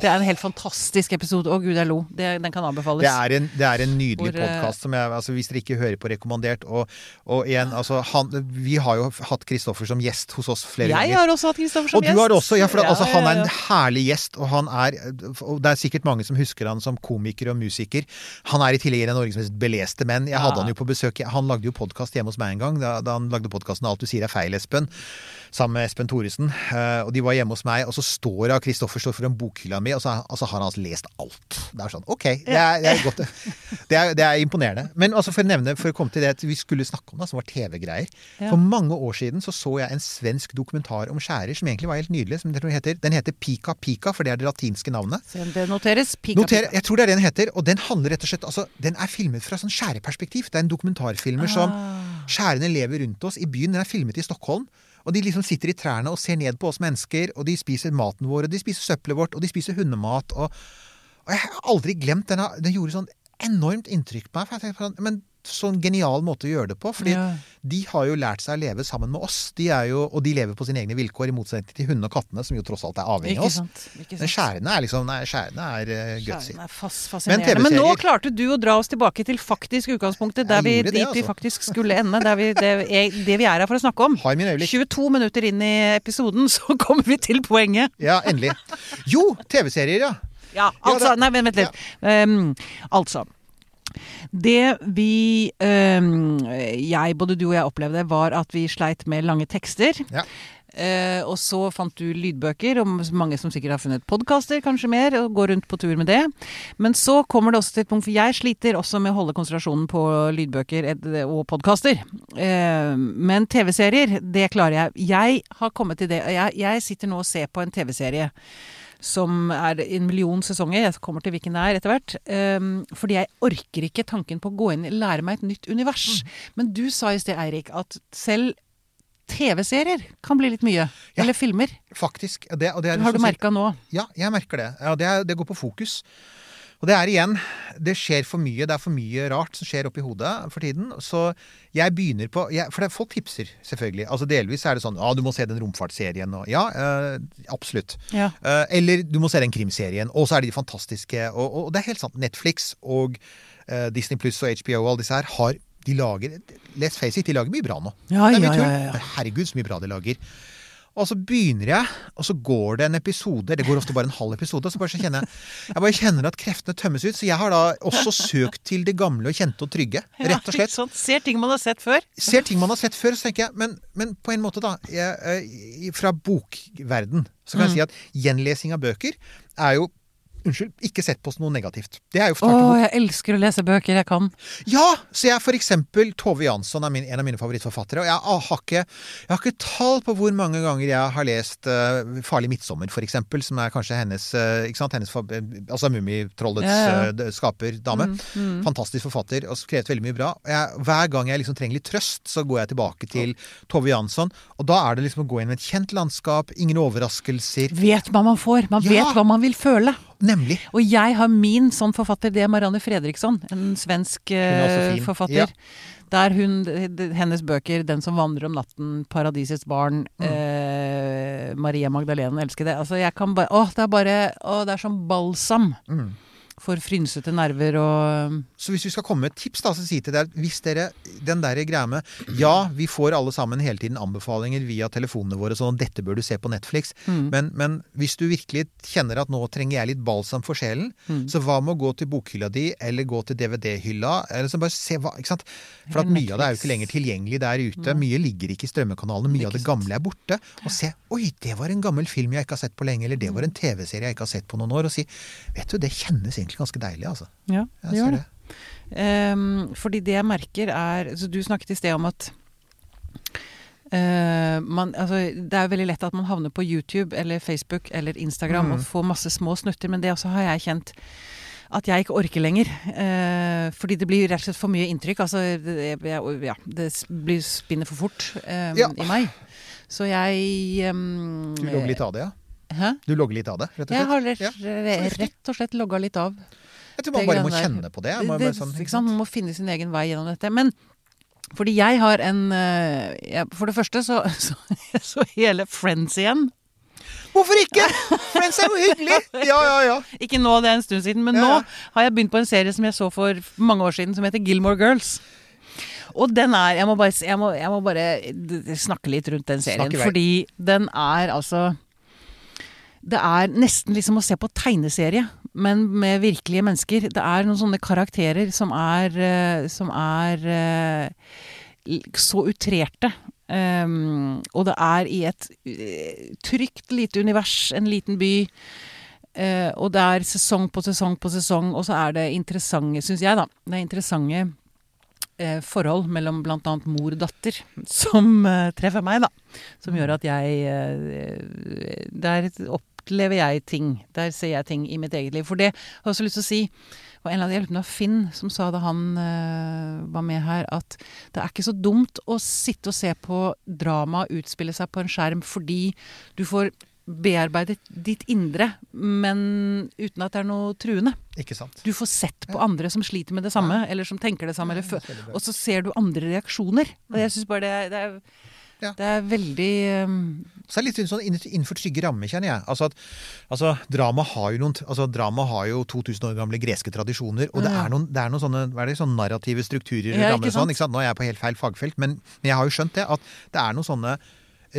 Det er en helt fantastisk episode. Å gud, jeg lo. Det, den kan anbefales. Det er en, det er en nydelig eh, podkast som jeg altså Hvis dere ikke hører på rekommandert Og, og igjen, altså han, Vi har jo hatt Kristoffer som gjest hos oss flere jeg ganger. har også hatt Kristoffer som Og du gjest. har også, ja, for Ja, altså, han er en herlig gjest, og han er Og det er sikkert mange som husker han som komiker og musiker. Han er i tillegg en av Norges mest beleste menn. Jeg hadde Ja. han jo på besøk Han lagde jo podkast hjemme hos meg en gang, da, da han lagde podkasten 'Alt du sier er feil', Espen. Sammen med Espen Thoresen. Eh, og de var hjemme hos meg, og så står da Kristoffer står foran bokhylla mi, og så, og så har han altså lest alt. Det er sånn Ok, det er, det er godt. Det er, det er imponerende. Men altså for å nevne, for å komme til det vi skulle snakke om, da, som var TV-greier. Ja. For mange år siden så så jeg en svensk dokumentar om skjærer som egentlig var helt nydelig. Som den heter, den heter Pika Pika, for det er det latinske navnet. Så det noteres. Pika, Noter, pika. jeg tror det er det den heter. Og den handler rett og slett altså, Den er filmet fra sånn skjæreperspektiv. Det er en dokumentarfilmer som Ah. Skjærene lever rundt oss i byen. Den er filmet i Stockholm. Og de liksom sitter i trærne og ser ned på oss mennesker, og de spiser maten vår, og de spiser søppelet vårt, og de spiser hundemat. Og, og jeg har aldri glemt denne Den gjorde sånn enormt inntrykk på meg. For jeg tenkte sånn, men sånn genial måte å gjøre det på. fordi Ja. de har jo lært seg å leve sammen med oss. De er jo, og de lever på sine egne vilkår, i motsetning til hundene og kattene, som jo tross alt er avhengig av oss. Men skjærene er liksom Nei, skjærene er uh, gutsy. Er Men. Men, nå klarte du å dra oss tilbake til faktisk utgangspunktet, der vi, det, dit vi altså. faktisk skulle ende. Der vi, det, er, det vi er her for å snakke om. Har min øyeblikk. 22 minutter inn i episoden, så kommer vi til poenget. Ja, endelig. Jo, TV-serier, ja. Ja, altså det- Nei, vent, vent litt. Um, altså. Det vi ehm, Jeg, både du og jeg opplevde, var at vi sleit med lange tekster. Ja. Eh, og så fant du lydbøker, og mange som sikkert har funnet podkaster, kanskje mer, og går rundt på tur med det. Men så kommer det også til et punkt, for jeg sliter også med å holde konsentrasjonen på lydbøker og podkaster. Eh, men TV-serier, det klarer jeg. Jeg har kommet til det. Jeg, jeg sitter nå og ser på en TV-serie som er en million sesonger. Jeg kommer til hvilken det er etter hvert. Um, fordi jeg orker ikke tanken på å gå inn lære meg et nytt univers. Men du sa i sted, Eirik, at selv TV-serier kan bli litt mye. Ja. Eller filmer. Faktisk. Det, og det er Har du liksom- merka nå? Ja, jeg merker det. Ja, det, er, det går på fokus. Og det er igjen Det skjer for mye. Det er for mye rart som skjer oppi hodet for tiden. Så jeg begynner på jeg, For det, folk tipser, selvfølgelig. Altså Delvis er det sånn Ja, du må se den romfartsserien. Og, ja, øh, absolutt. Ja. Uh, eller du må se den krimserien. Og så er det de fantastiske og, og, og det er helt sant. Netflix og uh, Disney Pluss og HBO og alle disse her har De lager Let's face it, de lager mye bra nå. Ja, er ja, ja, ja. Herregud, så mye bra de lager. Og så begynner jeg, og så går det en episode. Det går ofte bare en halv episode. Og så bare så kjenner jeg jeg bare kjenner at kreftene tømmes ut. Så jeg har da også søkt til det gamle og kjente og trygge. Rett og slett. Ja? Ser ting man har sett før. Ser ting man har sett før, så tenker jeg Men, men på en måte, da. Jeg, eh, fra bokverden så kan jeg si at gjenlesing av bøker er jo Unnskyld, ikke sett på som noe negativt. Det er jo Å, tvert jeg elsker å lese bøker. Jeg kan. ja! Så jeg for eksempel Tove Jansson er min, en av mine favorittforfattere. Og jeg ah, har, ikke, jeg har ikke tall på hvor mange ganger jeg har lest uh, 'Farlig midtsommer', for eksempel. Som er kanskje hennes uh, ikke sant, hennes, fa- Altså Mummitrollets ja. eh, skaperdame. Fantastisk forfatter og skrevet veldig mye bra. Jeg, hver gang jeg liksom trenger litt trøst, så går jeg tilbake til Tove Jansson. Og da er det liksom å gå inn i et kjent landskap, ingen overraskelser. Vet hva man får. Man Ja. vet hva man vil føle. Nemlig. Og jeg har min sånn forfatter, det er Marianne Fredriksson. En svensk eh, forfatter. Ja. Der hun, hennes bøker 'Den som vandrer om natten', 'Paradisets barn', Mm. eh, Maria Magdalena elsker det. Altså, jeg kan bare Å, det er bare Å, det er som balsam Mm. For frynsete nerver og Så hvis vi skal komme med et tips, da, så si til dere hvis dere den der greia med Ja, vi får alle sammen hele tiden anbefalinger via telefonene våre sånn 'Dette bør du se på Netflix'. Mm. Men, men hvis du virkelig kjenner at nå trenger jeg litt balsam for sjelen, Mm. så hva med å gå til bokhylla di, eller gå til DVD-hylla, eller så bare se hva Ikke sant? For at mye av det er jo ikke lenger tilgjengelig der ute. Mye ligger ikke i strømmekanalene. Mye av det gamle er borte. Og se 'Oi, det var en gammel film jeg ikke har sett på lenge', eller 'det var en TV-serie jeg ikke har sett på noen år', og si 'Vet du, det kjennes egentlig ganske deilig', altså. Ja, Jeg det ser gjør det. Ehm, fordi det jeg merker er så Du snakket i sted om at Uh, man, altså, det er jo veldig lett at man havner på YouTube eller Facebook eller Instagram Mm. og får masse små snutter, men det også har jeg kjent at jeg ikke orker lenger. Uh, fordi det blir rett og slett for mye inntrykk. Altså, det, jeg, ja, det blir spinner for fort um, Ja. i meg. Så jeg um, Du logger litt av det, ja? Hæ? Du logger litt av det, rett og Jeg har rett, rett og slett logga litt av. Jeg tror man bare må kjenne på det. Man, det, sånn, sant? Man må finne sin egen vei gjennom dette. Men fordi jeg har en eh, jeg, For det første så, så, så hele Friends igjen. Hvorfor ikke?! Friends er jo hyggelig! Ja, ja, ja. Ikke nå, det er en stund siden, men Ja, nå har jeg begynt på en serie som jeg så for mange år siden, som heter Gilmore Girls. Og den er Jeg må bare, jeg må, jeg må bare snakke litt rundt den serien. Fordi den er altså Det er nesten liksom å se på tegneserie, men med virkelige mennesker. Det er noen sånne karakterer som er, eh, som er eh, så utrerte. Um, og det er i et eh, trygt lite univers, en liten by. Uh, og det er sesong på sesong på sesong, og så er det interessante, syns jeg, da. Det er interessante uh, forhold mellom bl.a. mor og datter som uh, treffer meg, da. Som gjør at jeg Det er et Der opplever jeg ting. Der ser jeg ting i mitt eget liv. For det har jeg også lyst til å si og en av de hjelpene var Finn som sa da han eh, var med her, at det er ikke så dumt å sitte og se på drama utspille seg på en skjerm fordi du får bearbeidet ditt indre, men uten at det er noe truende. Ikke sant? Du får sett på andre som sliter med det samme, eller som tenker det samme, eller fø- og så ser du andre reaksjoner. Og jeg syns bare det, det, er, Ja. det er veldig um, Så er det litt sånn innenfor innenfor trygge rammer, kjenner jeg. Altså, at, altså, drama har jo noen altså, drama har jo 2000 år gamle greske tradisjoner, og det er noen, det er noen sånne, hva er det, sånne narrative strukturer Ja, rammer ikke sånn, ikke sant? Nå er jeg på helt feil fagfelt, men, men jeg har jo skjønt det, at det er noen sånne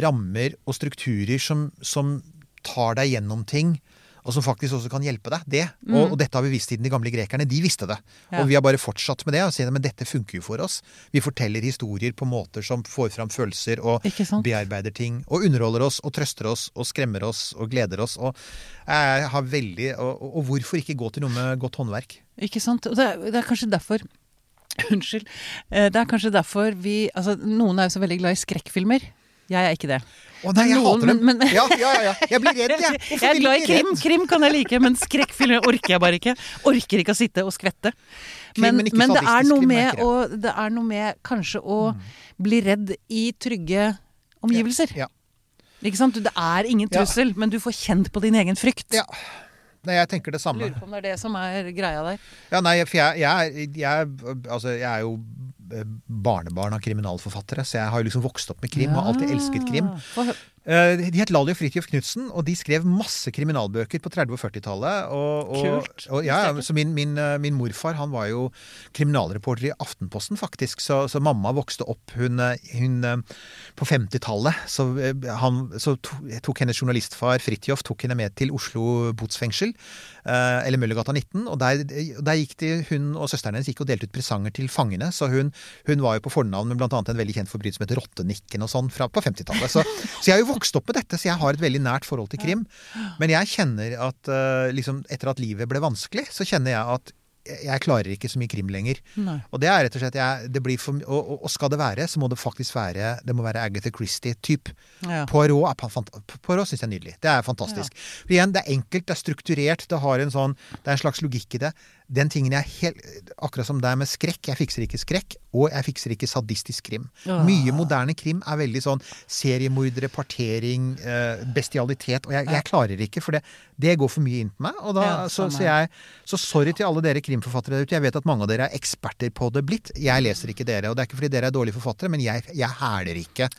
rammer og strukturer som, som tar deg gjennom ting. Og som faktisk også kan hjelpe deg. Det. Og, og dette har vi visst siden de gamle grekerne. De visste det. Mm. Ja. Og vi har bare fortsatt med det. og sier, Men dette funker jo for oss. Vi forteller historier på måter som får fram følelser og bearbeider ting. Og underholder oss og trøster oss og skremmer oss og gleder oss. Og jeg har veldig Og, og, hvorfor ikke gå til noe med godt håndverk? Ikke sant? Og det er, det er kanskje derfor Unnskyld. Eh, Det er kanskje derfor vi Altså, noen er jo så veldig glad i skrekkfilmer. Jeg er ikke det. Å nei, jeg hater dem! men- men- ja, ja, ja. Jeg blir redd, jeg. Jeg er glad i krim. Krim kan jeg like, men skrekkfilmer orker jeg bare ikke. Orker ikke å sitte og skvette. Krim, Men, men men det er noe med å Det er noe med kanskje å bli redd i trygge omgivelser. Ja. Ikke sant? Det er ingen trussel, men du får kjent på din egen frykt. Ja. Nei, jeg tenker det samme. Lurer på om det er det som er greia der. Ja, nei, for jeg, jeg, jeg, altså, jeg er jo barnebarn av kriminalforfattere, så jeg har liksom vokst opp med krim. Har alltid elsket krim. Eh, De het Lali og Fridtjof Knutsen, og de skrev masse kriminalbøker på 30- og 40-tallet. Og, og, Kult. Og, ja, så min, min, eh, min morfar han var jo kriminalreporter i Aftenposten, faktisk. Så, så mamma vokste opp hun, eh, hun På 50-tallet så, han- så to, tok hennes journalistfar Fridtjof tok henne med til Oslo botsfengsel. Eller Møllergata 19. Og der, der gikk de, hun og søsteren hennes gikk og delte ut presanger til fangene. Så hun, hun var jo på fornavn med bl.a. en veldig kjent forbryter som heter Rottenikken og sånn fra på 50-tallet. Så, så jeg har jo vokst opp med dette, så jeg har et veldig nært forhold til krim. Men jeg kjenner at eh, liksom, etter at livet ble vanskelig, så kjenner jeg at jeg klarer ikke så mye krim lenger. Nei. Og det er rett og slett jeg, det blir for, og, og, skal det være, så må det faktisk være Det må være Agatha Christie-type. Ja. Poirot Poirot syns jeg er nydelig. Det er fantastisk. For igjen, det er enkelt, det er strukturert, det har en sånn Det er en slags logikk i det. Den tingen jeg helt Akkurat som det er med skrekk. Jeg fikser ikke skrekk, og jeg fikser ikke sadistisk krim. Ja. Mye moderne krim er veldig sånn seriemordere, partering, eh, bestialitet. Og jeg, jeg klarer ikke, for det, det går for mye inn på meg. Og da, Ja, så, så, jeg, så sorry til alle dere krimforfattere der ute. Jeg vet at mange av dere er eksperter på det blitt. Jeg leser ikke dere. Og det er ikke fordi dere er dårlige forfattere, men jeg, jeg hæler ikke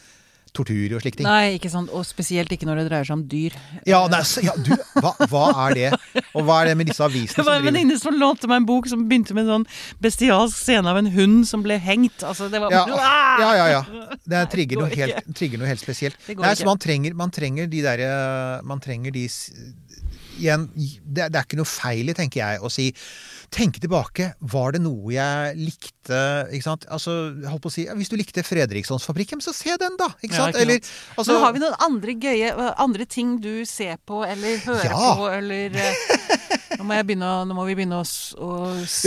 tortur og slike ting. Nei, ikke sant. Og spesielt ikke når det dreier seg om dyr. Ja, nei, så, ja du, hva, hva er det? Og hva er det med disse avisene Det var en som driver venninne som lånte meg en bok som begynte med en sånn bestialsk scene av en hund som ble hengt. Altså, det var ja, Ah! ja, ja, ja. Det trigger noe helt, trigger noe helt spesielt. Det går Nei, ikke. så man trenger, man trenger de derre Man trenger de Igjen, det, det er ikke noe feil i, tenker jeg, å si Tenke tilbake. Var det noe jeg likte ikke sant? Altså, holdt på å si, ja, Hvis du likte Fredrikssonsfabrikken, så se den, da! Ikke Ja, sant? ikke Eller, altså, Men har vi noen andre gøye andre ting du ser på eller hører Ja. på, eller eh, nå, må jeg begynne, nå må vi begynne å, å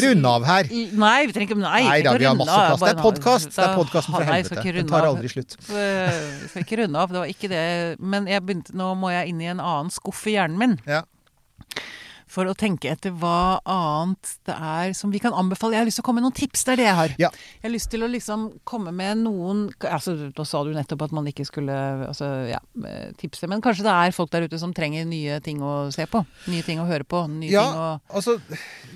Runde av her. I- Nei, vi trenger ikke Nei, Nei da, vi har masse plass. Det er podkast! Det er podkasten fra helvete. Den tar aldri slutt. Vi skal ikke runde av, det var ikke det. Men jeg begynte, nå må jeg inn i en annen skuff i hjernen min. Ja. For å tenke etter hva annet det er som vi kan anbefale. Jeg har lyst til å komme med noen tips. Det er det jeg har. Ja. Jeg har lyst til å liksom komme med noen altså, Nå sa du nettopp at man ikke skulle altså, ja, eh, tipse, men kanskje det er folk der ute som trenger nye ting å se på? Nye ting å høre på? Nye Ja, ting å altså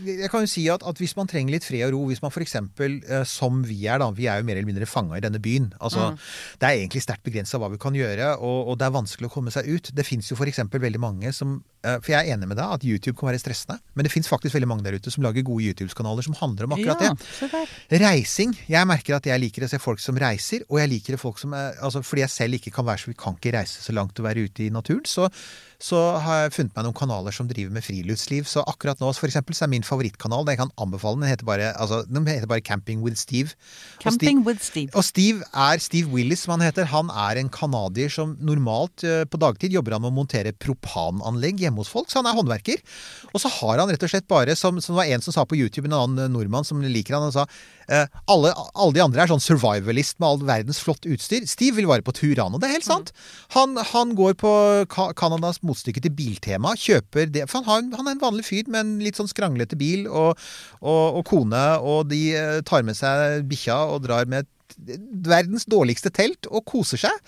Jeg kan jo si at, at hvis man trenger litt fred og ro, hvis man f.eks. Eh, som vi er, da Vi er jo mer eller mindre fanga i denne byen. Altså, Mm. Det er egentlig sterkt begrensa hva vi kan gjøre, og, og det er vanskelig å komme seg ut. Det fins jo f.eks. veldig mange som For jeg er enig med deg at YouTube kan være stressende, men det fins faktisk veldig mange der ute som lager gode YouTube-kanaler som handler om akkurat ja, det. Reising. Jeg merker at jeg liker å se folk som reiser, og jeg liker det folk som er, altså Fordi jeg selv ikke kan være så Vi kan ikke reise så langt og være ute i naturen, så, så har jeg funnet meg noen kanaler som driver med friluftsliv. Så akkurat nå for eksempel, så er min favorittkanal, den jeg kan anbefale, den heter bare, altså, den heter bare Camping with Steve. Camping Steve- with Steve. og Steve er Steve Willis, som han heter. Han er en canadier som normalt eh, på dagtid jobber han med å montere propananlegg hjemme hos folk, så han er håndverker. Og så har han rett og slett bare, som, som det var en som sa på YouTube, en annen eh, nordmann som liker han, og sa eh, alle, alle de andre er sånn survivalist med all verdens flott utstyr. Steve vil være på Turano. Det er helt sant. Han, han går på Canadas motstykke til Biltema, kjøper det For han, har, han er en vanlig fyr med en litt sånn skranglete bil og, og, og kone, og de eh, tar med seg bikkja og drar med verdens dårligste telt og koser seg.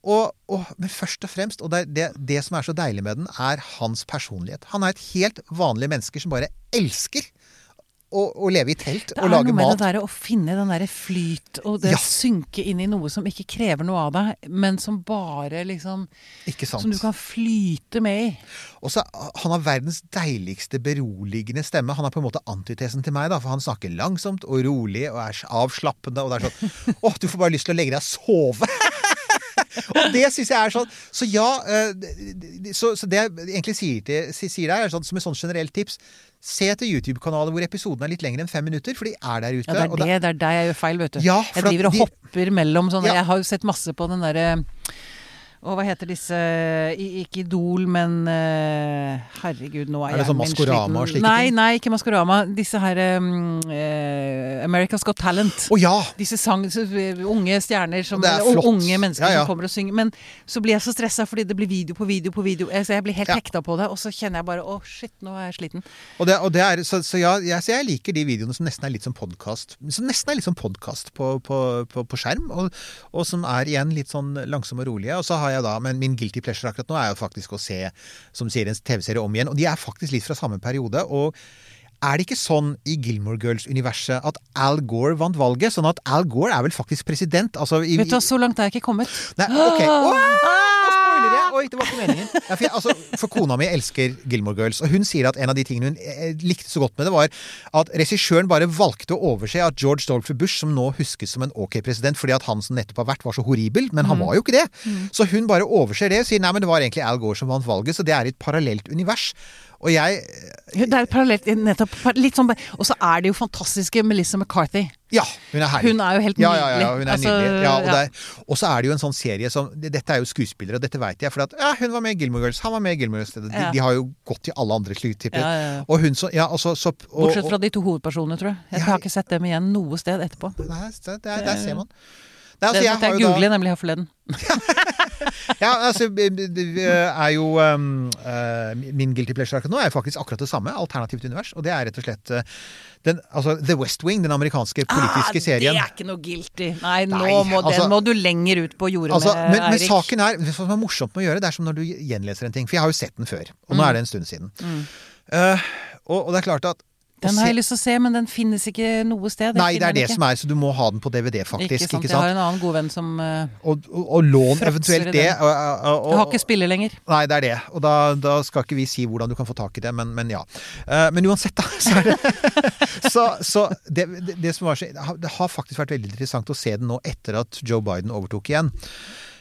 Og, og, men først og fremst, og det, det, det som er så deilig med den, er hans personlighet. Han er et helt vanlig menneske som bare elsker å, å leve i telt og lage mat. Det er noe med mat. det der å finne den derre flyt, og det Ja. synke inn i noe som ikke krever noe av deg, men som bare liksom Ikke sant? Som du kan flyte med i. Og så Han har verdens deiligste, beroligende stemme. Han er på en måte antitesen til meg, da, for han snakker langsomt og rolig og er avslappende. Og det er sånn Å, du får bare lyst til å legge deg og sove! og det syns jeg er sånn Så ja eh, Så, så det jeg egentlig sier, til, sier der, er sånn, som et sånn generelt tips Se etter YouTube-kanaler hvor episoden er litt lengre enn fem minutter, for de er der ute. Ja, det er det, det er der jeg gjør feil, vet du. Ja, jeg driver og de- hopper mellom sånne Ja. Jeg har jo sett masse på den derre og hva heter disse Ikke Idol, men eh, Herregud, nå er, Er det sånn Maskorama og slike nei? Nei, ikke Maskorama. Disse her um, America's Got Talent. Å ja! Disse sang, unge stjerner som, Og det flott. unge mennesker Ja, ja. som kommer og synger. Men så blir jeg så stressa fordi det blir video på video på video. Så jeg blir helt hekta på det, og så kjenner jeg bare å shit, nå er jeg sliten. Og det, og det er, så, så jeg, så jeg liker de videoene som nesten er litt som podkast. Som nesten er litt som podkast på, på, på, på skjerm, og, og som er igjen litt sånn langsomme og rolige. Og så har jeg da, men min guilty pleasure akkurat nå er jo faktisk å se, som sier, en TV-serie om igjen. Og de er faktisk litt fra samme periode. og er det ikke sånn i Gilmore Girls-universet at Al Gore vant valget? Sånn at Al Gore er vel faktisk president? Altså, i, Vet du hva, så langt er jeg ikke kommet. Nei, ok. Spoiler jeg! Oi, det var ikke meningen. Ja, for, jeg, altså, for kona mi elsker Gilmore Girls, og hun sier at en av de tingene hun eh, likte så godt med det, var at regissøren bare valgte å overse at George Dolphy Bush, som nå huskes som en ok president fordi at han som nettopp har vært, var så horribel, men han var jo ikke det. Så hun bare overser det og sier nei, men det var egentlig Al Gore som vant valget, så det er i et parallelt univers. Og jeg Det er parallelt, nettopp. Litt sånn, Og så er det jo fantastiske Melissa McCarthy. Ja, hun er herlig. Hun er jo helt Ja, ja, ja, nydelig. hun er Altså, nydelig. Ja, og, ja. det er- og så er det jo en sånn serie som Dette er jo skuespillere, og dette veit jeg. For at ja, hun var med i Gilmore Girls, han var med i Gilmore Girls. De, Ja. de har jo gått til alle andre sluttipper. Ja, ja, ja. Og hun så Ja, altså så, og, Bortsett fra de to hovedpersonene, tror jeg. Jeg Ja, har ikke sett dem igjen noe sted etterpå. Nei, der, der, der ser man. Nei, altså, Det jeg måtte jeg har jo da- nemlig her forleden. Ja, altså, det det er jo um, uh, Min guilty pleasure akkurat nå er faktisk akkurat det samme. Alternativt univers. Og det er rett og slett uh, den, altså, The West Wing, den amerikanske politiske serien. Ah, Det er ikke noe guilty. Nei, nå Nei, må, altså- den må du lenger ut på jordet Altså, med, men, men saken er Det som er morsomt med å gjøre, det er som når du gjenleser en ting. For jeg har jo sett den før. Og nå er det en stund siden. Mm. Uh, og, og det er klart at Den har jeg lyst til å se, men den finnes ikke noe sted. Nei, det er det ikke. som er, så du må ha den på DVD, faktisk. Ikke sant. Ikke Jeg har en annen god venn som uh, Og, og, og lån eventuelt det. Og, og, Jeg har ikke spiller lenger. Nei, det er det. Og da, da skal ikke vi si hvordan du kan få tak i det, men, men ja. Uh, men uansett, da. Så, det, så, så det, det, det som var så Det har- faktisk vært veldig interessant å se den nå etter at Joe Biden overtok igjen.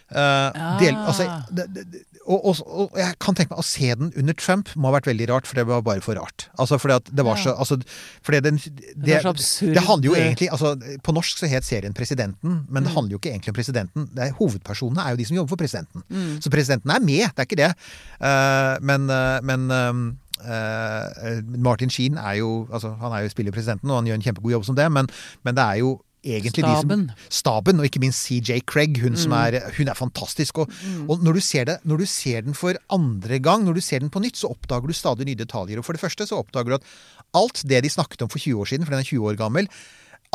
Eh, del, Ah. altså, det, det- og, og, og jeg kan tenke meg å se den under Trump må ha vært veldig rart, for det var bare for rart. Altså fordi at det var så altså, fordi den, det, Det så det handler jo egentlig altså, På norsk så het serien Presidenten, men Mm. det handler jo ikke egentlig om presidenten. Det er, hovedpersonene er jo de som jobber for presidenten. Mm. Så presidenten er med, det er ikke det. Uh, men uh, men uh, eh, Martin Sheen er jo altså, Han er jo spiller presidenten, og han gjør en kjempegod jobb som det, men, men det er jo egentlig Staben. de som Staben, og ikke minst CJ Craig. Hun, som er, hun er fantastisk. Og, og når, du ser det, når du ser den for andre gang, når du ser den på nytt, så oppdager du stadig nye detaljer. Og for det første så oppdager du at alt det de snakket om for 20 år siden, for den er 20 år gammel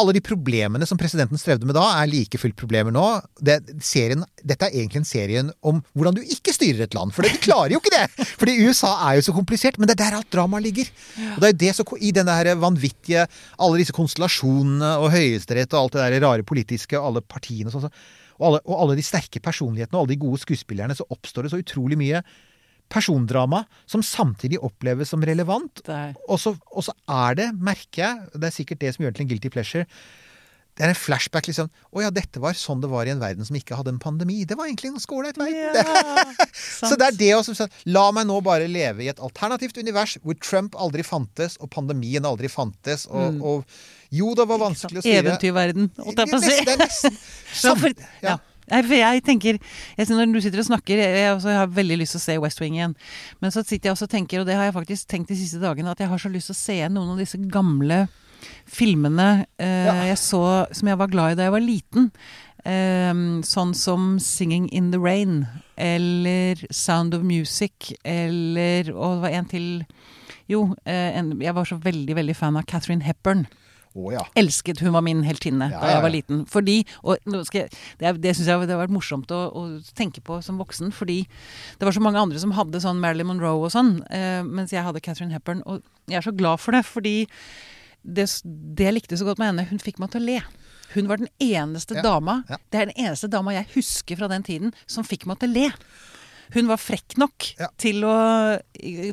alle de problemene som presidenten strevde med da, er like fullt problemer nå. Det, serien, dette er egentlig en serie om hvordan du ikke styrer et land. For de klarer jo ikke det! Fordi USA er jo så komplisert. Men det er der alt dramaet ligger. Og det er det så, I denne her vanvittige Alle disse konstellasjonene og Høyesterett og alt det der rare politiske, og alle partiene og sånn. Og og alle de sterke personlighetene og alle de gode skuespillerne, så oppstår det så utrolig mye persondrama som samtidig oppleves som relevant, og så, er det, merker jeg, det er sikkert det som gjør det til en guilty pleasure Det er en flashback, liksom. Å ja, dette var sånn det var i en verden som ikke hadde en pandemi. Det var egentlig en skole ålreit verden. Så det er det også. sånn, La meg nå bare leve i et alternativt univers hvor Trump aldri fantes, og pandemien aldri fantes, og, og jo, det var vanskelig å styre. Eventyrverden, holdt jeg på å si. Det er nesten Ja, sam- for, ja. Nei, for jeg tenker jeg, Når du sitter og snakker Jeg, jeg, også har veldig lyst til å se West Wing igjen. Men så sitter jeg også og tenker, og det har jeg faktisk tenkt de siste dagene, at jeg har så lyst til å se igjen noen av disse gamle filmene eh, Ja. jeg så som jeg var glad i da jeg var liten. Eh, sånn som 'Singing in the Rain' eller 'Sound of Music' eller Og det var en til Jo, eh, en, jeg var så veldig, veldig fan av Catherine Hepburn Å ja. elsket Hun var min heltinne Ja, da ja, jeg var liten. Fordi Og jeg, det, det syns jeg det har vært morsomt å, å tenke på som voksen, fordi det var så mange andre som hadde sånn Marilyn Monroe og sånn, eh, mens jeg hadde Catherine Hepburn. Og jeg er så glad for det, fordi det, det jeg likte så godt med henne, hun fikk meg til å le. Hun var den eneste dama. Det er den eneste dama jeg husker fra den tiden som fikk meg til å le. Hun var frekk nok Ja. til å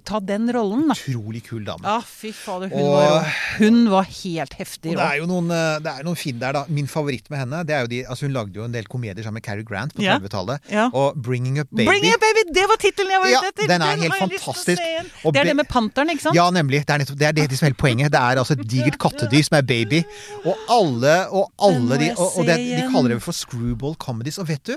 ta den rollen, da. Utrolig kul dame. Ja, fy fader, hun Og- var. Hun var helt heftig det er jo noen, eh, det er noen fin der, da. Min favoritt med henne det er jo de, altså Hun lagde jo en del komedier sammen med Cary Grant på 30-tallet. Ja. Og 'Bringing Up Baby'. Bring up baby! Det var tittelen jeg var ute etter! den er den helt fantastisk. Det er det med panteren, ikke sant? Ja, nemlig. Det er, nettopp, det er det som er hele poenget. Det er altså et digert kattedyr som er baby. Og alle, og alle de og, og De kaller det for screwball comedies. Og vet du,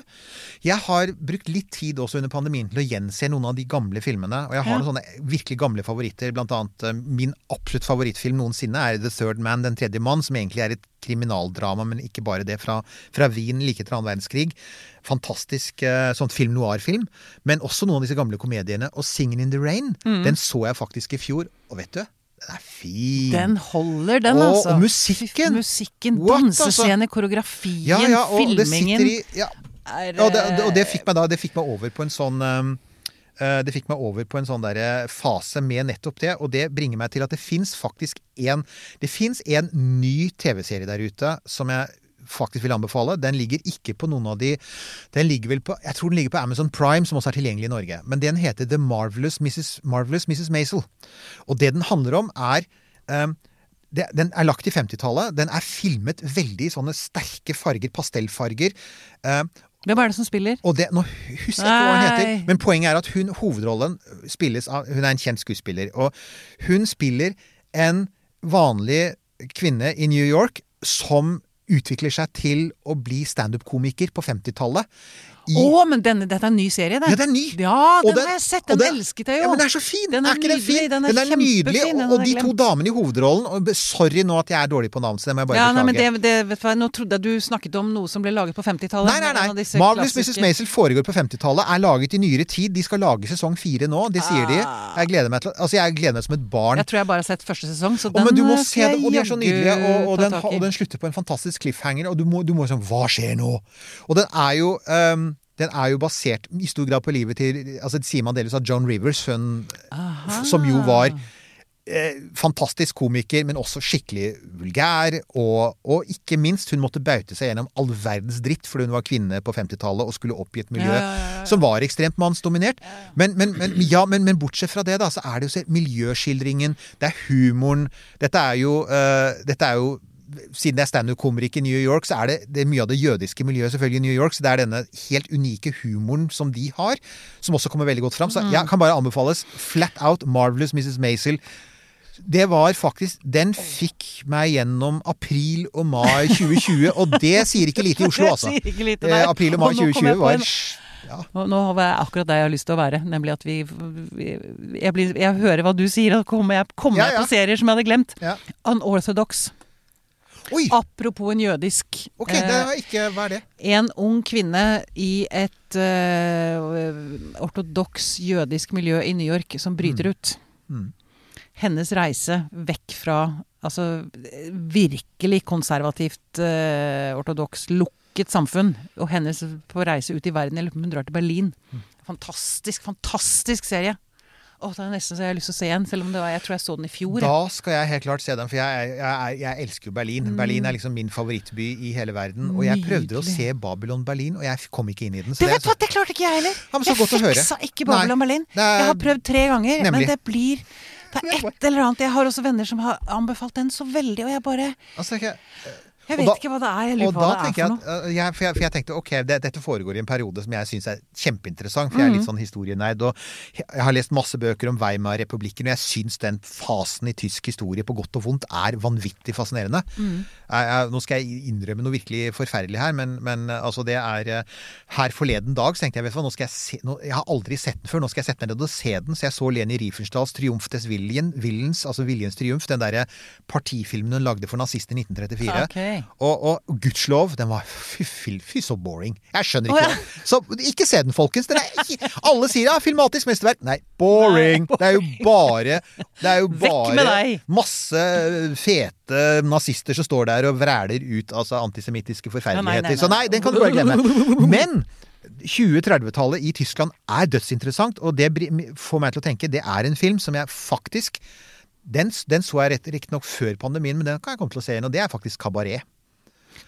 jeg har brukt litt tid også under pandemien til å gjense noen av de gamle filmene. Og jeg har Ja. noen sånne virkelig gamle favoritter. Blant annet eh, min absolutt favorittfilm noensinne er The Third Man, Den tredje mann, som egentlig er et kriminaldrama, men ikke bare det, fra, fra Wien like etter annen verdenskrig. Fantastisk eh, sånn film noir-film. Men også noen av disse gamle komediene. Og Singing in the Rain', den så jeg faktisk i fjor. Og vet du, den er fin. Den holder, den, Og- altså. og musikken. Musikken, dansescene, altså? koreografien, ja, ja, filmingen sitter i ja, er, det, og det- og det eh, fikk meg da Det fikk meg over på en sånn um, eh, det fikk meg over på en sånn der fase med nettopp det, og det bringer meg til at det fins faktisk en Det fins en ny TV-serie der ute som jeg faktisk vil anbefale. Den ligger ikke på noen av de Den ligger vel på Jeg tror den ligger på Amazon Prime, som også er tilgjengelig i Norge. Men den heter The Marvelous Mrs. Marvelous Mrs. Maisel. Og det den handler om, er um, det, den er lagt i 50-tallet. Den er filmet veldig i sånne sterke farger, pastellfarger. Eh, Hvem er det som spiller? det, Nå husker jeg ikke hva hun heter, men poenget er at hun, hovedrollen spilles av Hun er en kjent skuespiller. Og hun spiller en vanlig kvinne i New York som utvikler seg til å bli standup-komiker på 50-tallet. Å, men denne, dette er en ny serie, det. Ja, den er ny. Ja, Og den, har jeg sett. Den, den- elsket jeg jo. Ja, men den er så fin! Den er er ikke den fin? den er nydelig. er nydelig. Og, og de to damene i hovedrollen og Sorry nå at jeg er dårlig på navn, så det må jeg bare ja, nei, men det, det, hva, Nå trodde jeg du snakket om noe som ble laget på 50-tallet. Nei, nei, nei. Marvelous Mrs. Maisel foregår på 50-tallet. Er laget i nyere tid. De skal lage sesong fire nå. Det sier de. Ah. Jeg gleder meg til Altså, jeg gleder meg som et barn. Jeg tror jeg bare har sett første sesong, så den men du må se skal jeg jaggu ta den, tak i. og den slutter på en fantastisk cliffhanger, og du må, du må sånn Hva skjer nå? Og den er jo ehm, den er jo basert i stor grad på livet til altså Det sier man delvis av John Rivers, hun, som jo var eh, fantastisk komiker, men også skikkelig vulgær. Og, og ikke minst, hun måtte baute seg gjennom all verdens dritt fordi hun var kvinne på 50-tallet og skulle opp i et miljø Ja, ja, ja, som var ekstremt mannsdominert. Men, men, men, ja, men, men bortsett fra det, da, så er det jo miljøskildringen, det er humoren. Dette er jo, uh, dette er jo siden jeg er standup-komiker i New York, så er det, det er mye av det jødiske miljøet selvfølgelig i New York. Så det er denne helt unike humoren som de har, som også kommer veldig godt fram. Så jeg kan bare anbefales flat out Marvelous Mrs. Maisel. Det var faktisk Den fikk meg gjennom april og mai 2020, og det sier ikke lite i Oslo, altså. Det lite, Eh, april og mai Og nå kom jeg 2020 var en- ja. Nå var jeg akkurat der jeg har lyst til å være, nemlig at vi, vi jeg, blir, jeg hører hva du sier, og kommer jeg, kommer Ja, ja. på serier som jeg hadde glemt. Ja. Unorthodox. Oi! Apropos en jødisk. Ok, det er ikke Hva er det? en ung kvinne i et uh, ortodoks jødisk miljø i New York som bryter ut. Mm. Hennes reise vekk fra altså virkelig konservativt uh, ortodoks lukket samfunn, og hennes på reise ut i verden. Jeg lurer på om hun drar til Berlin. Mm. Fantastisk, fantastisk serie. Åh, det er nesten så jeg har lyst til å se den, selv om det var, jeg tror jeg så den i fjor. Da skal jeg helt klart se den, for jeg, jeg, jeg, elsker jo Berlin. Berlin er liksom min favorittby i hele verden. Og jeg prøvde å se Babylon Berlin, og jeg kom ikke inn i den. Du det er vet hva, det klarte ikke jeg heller! Ja, jeg fiksa ikke Babylon Nei, Berlin. er- Jeg har prøvd tre ganger, Nemlig. men det blir Det er et eller annet. Jeg har også venner som har anbefalt den så veldig, og jeg bare Altså, jeg, Jeg vet da- ikke hva det er. Jeg lurer på hva det er for noe. at uh, jeg, for, jeg, for jeg tenkte ok, det, dette foregår i en periode som jeg syns er kjempeinteressant, for jeg er litt sånn historienerd. Og jeg har lest masse bøker om Weimar-republikken, og jeg syns den fasen i tysk historie på godt og vondt er vanvittig fascinerende. Mm. Jeg, nå skal jeg innrømme noe virkelig forferdelig her, men, men uh, altså det er uh, Her forleden dag så tenkte jeg vet du hva, nå skal jeg se nå, Jeg har aldri sett den før, nå skal jeg sette meg ned og se den. Så jeg så Leni Riefenstahls 'Triumf des Willen', Willens, altså Viljens triumf, den derre partifilmen hun lagde for nazistene i 1934. Ok. Og, og gudskjelov, den var fy, fy, fy så boring. Jeg skjønner ikke. ikke ja. Så ikke se den, folkens. Den ikke, alle sier ja, filmatisk mesterverk. Nei, boring. Det er jo bare Det er jo bare masse fete nazister som står der og vræler ut altså antisemittiske forferdeligheter. nei, nei. Så nei, den kan du bare glemme. Men 20-30-tallet i Tyskland er dødsinteressant, og det får meg til å tenke det er en film som jeg faktisk den, den så jeg rett- riktignok før pandemien, men den kan jeg komme til å se igjen, og det er faktisk Kabaret.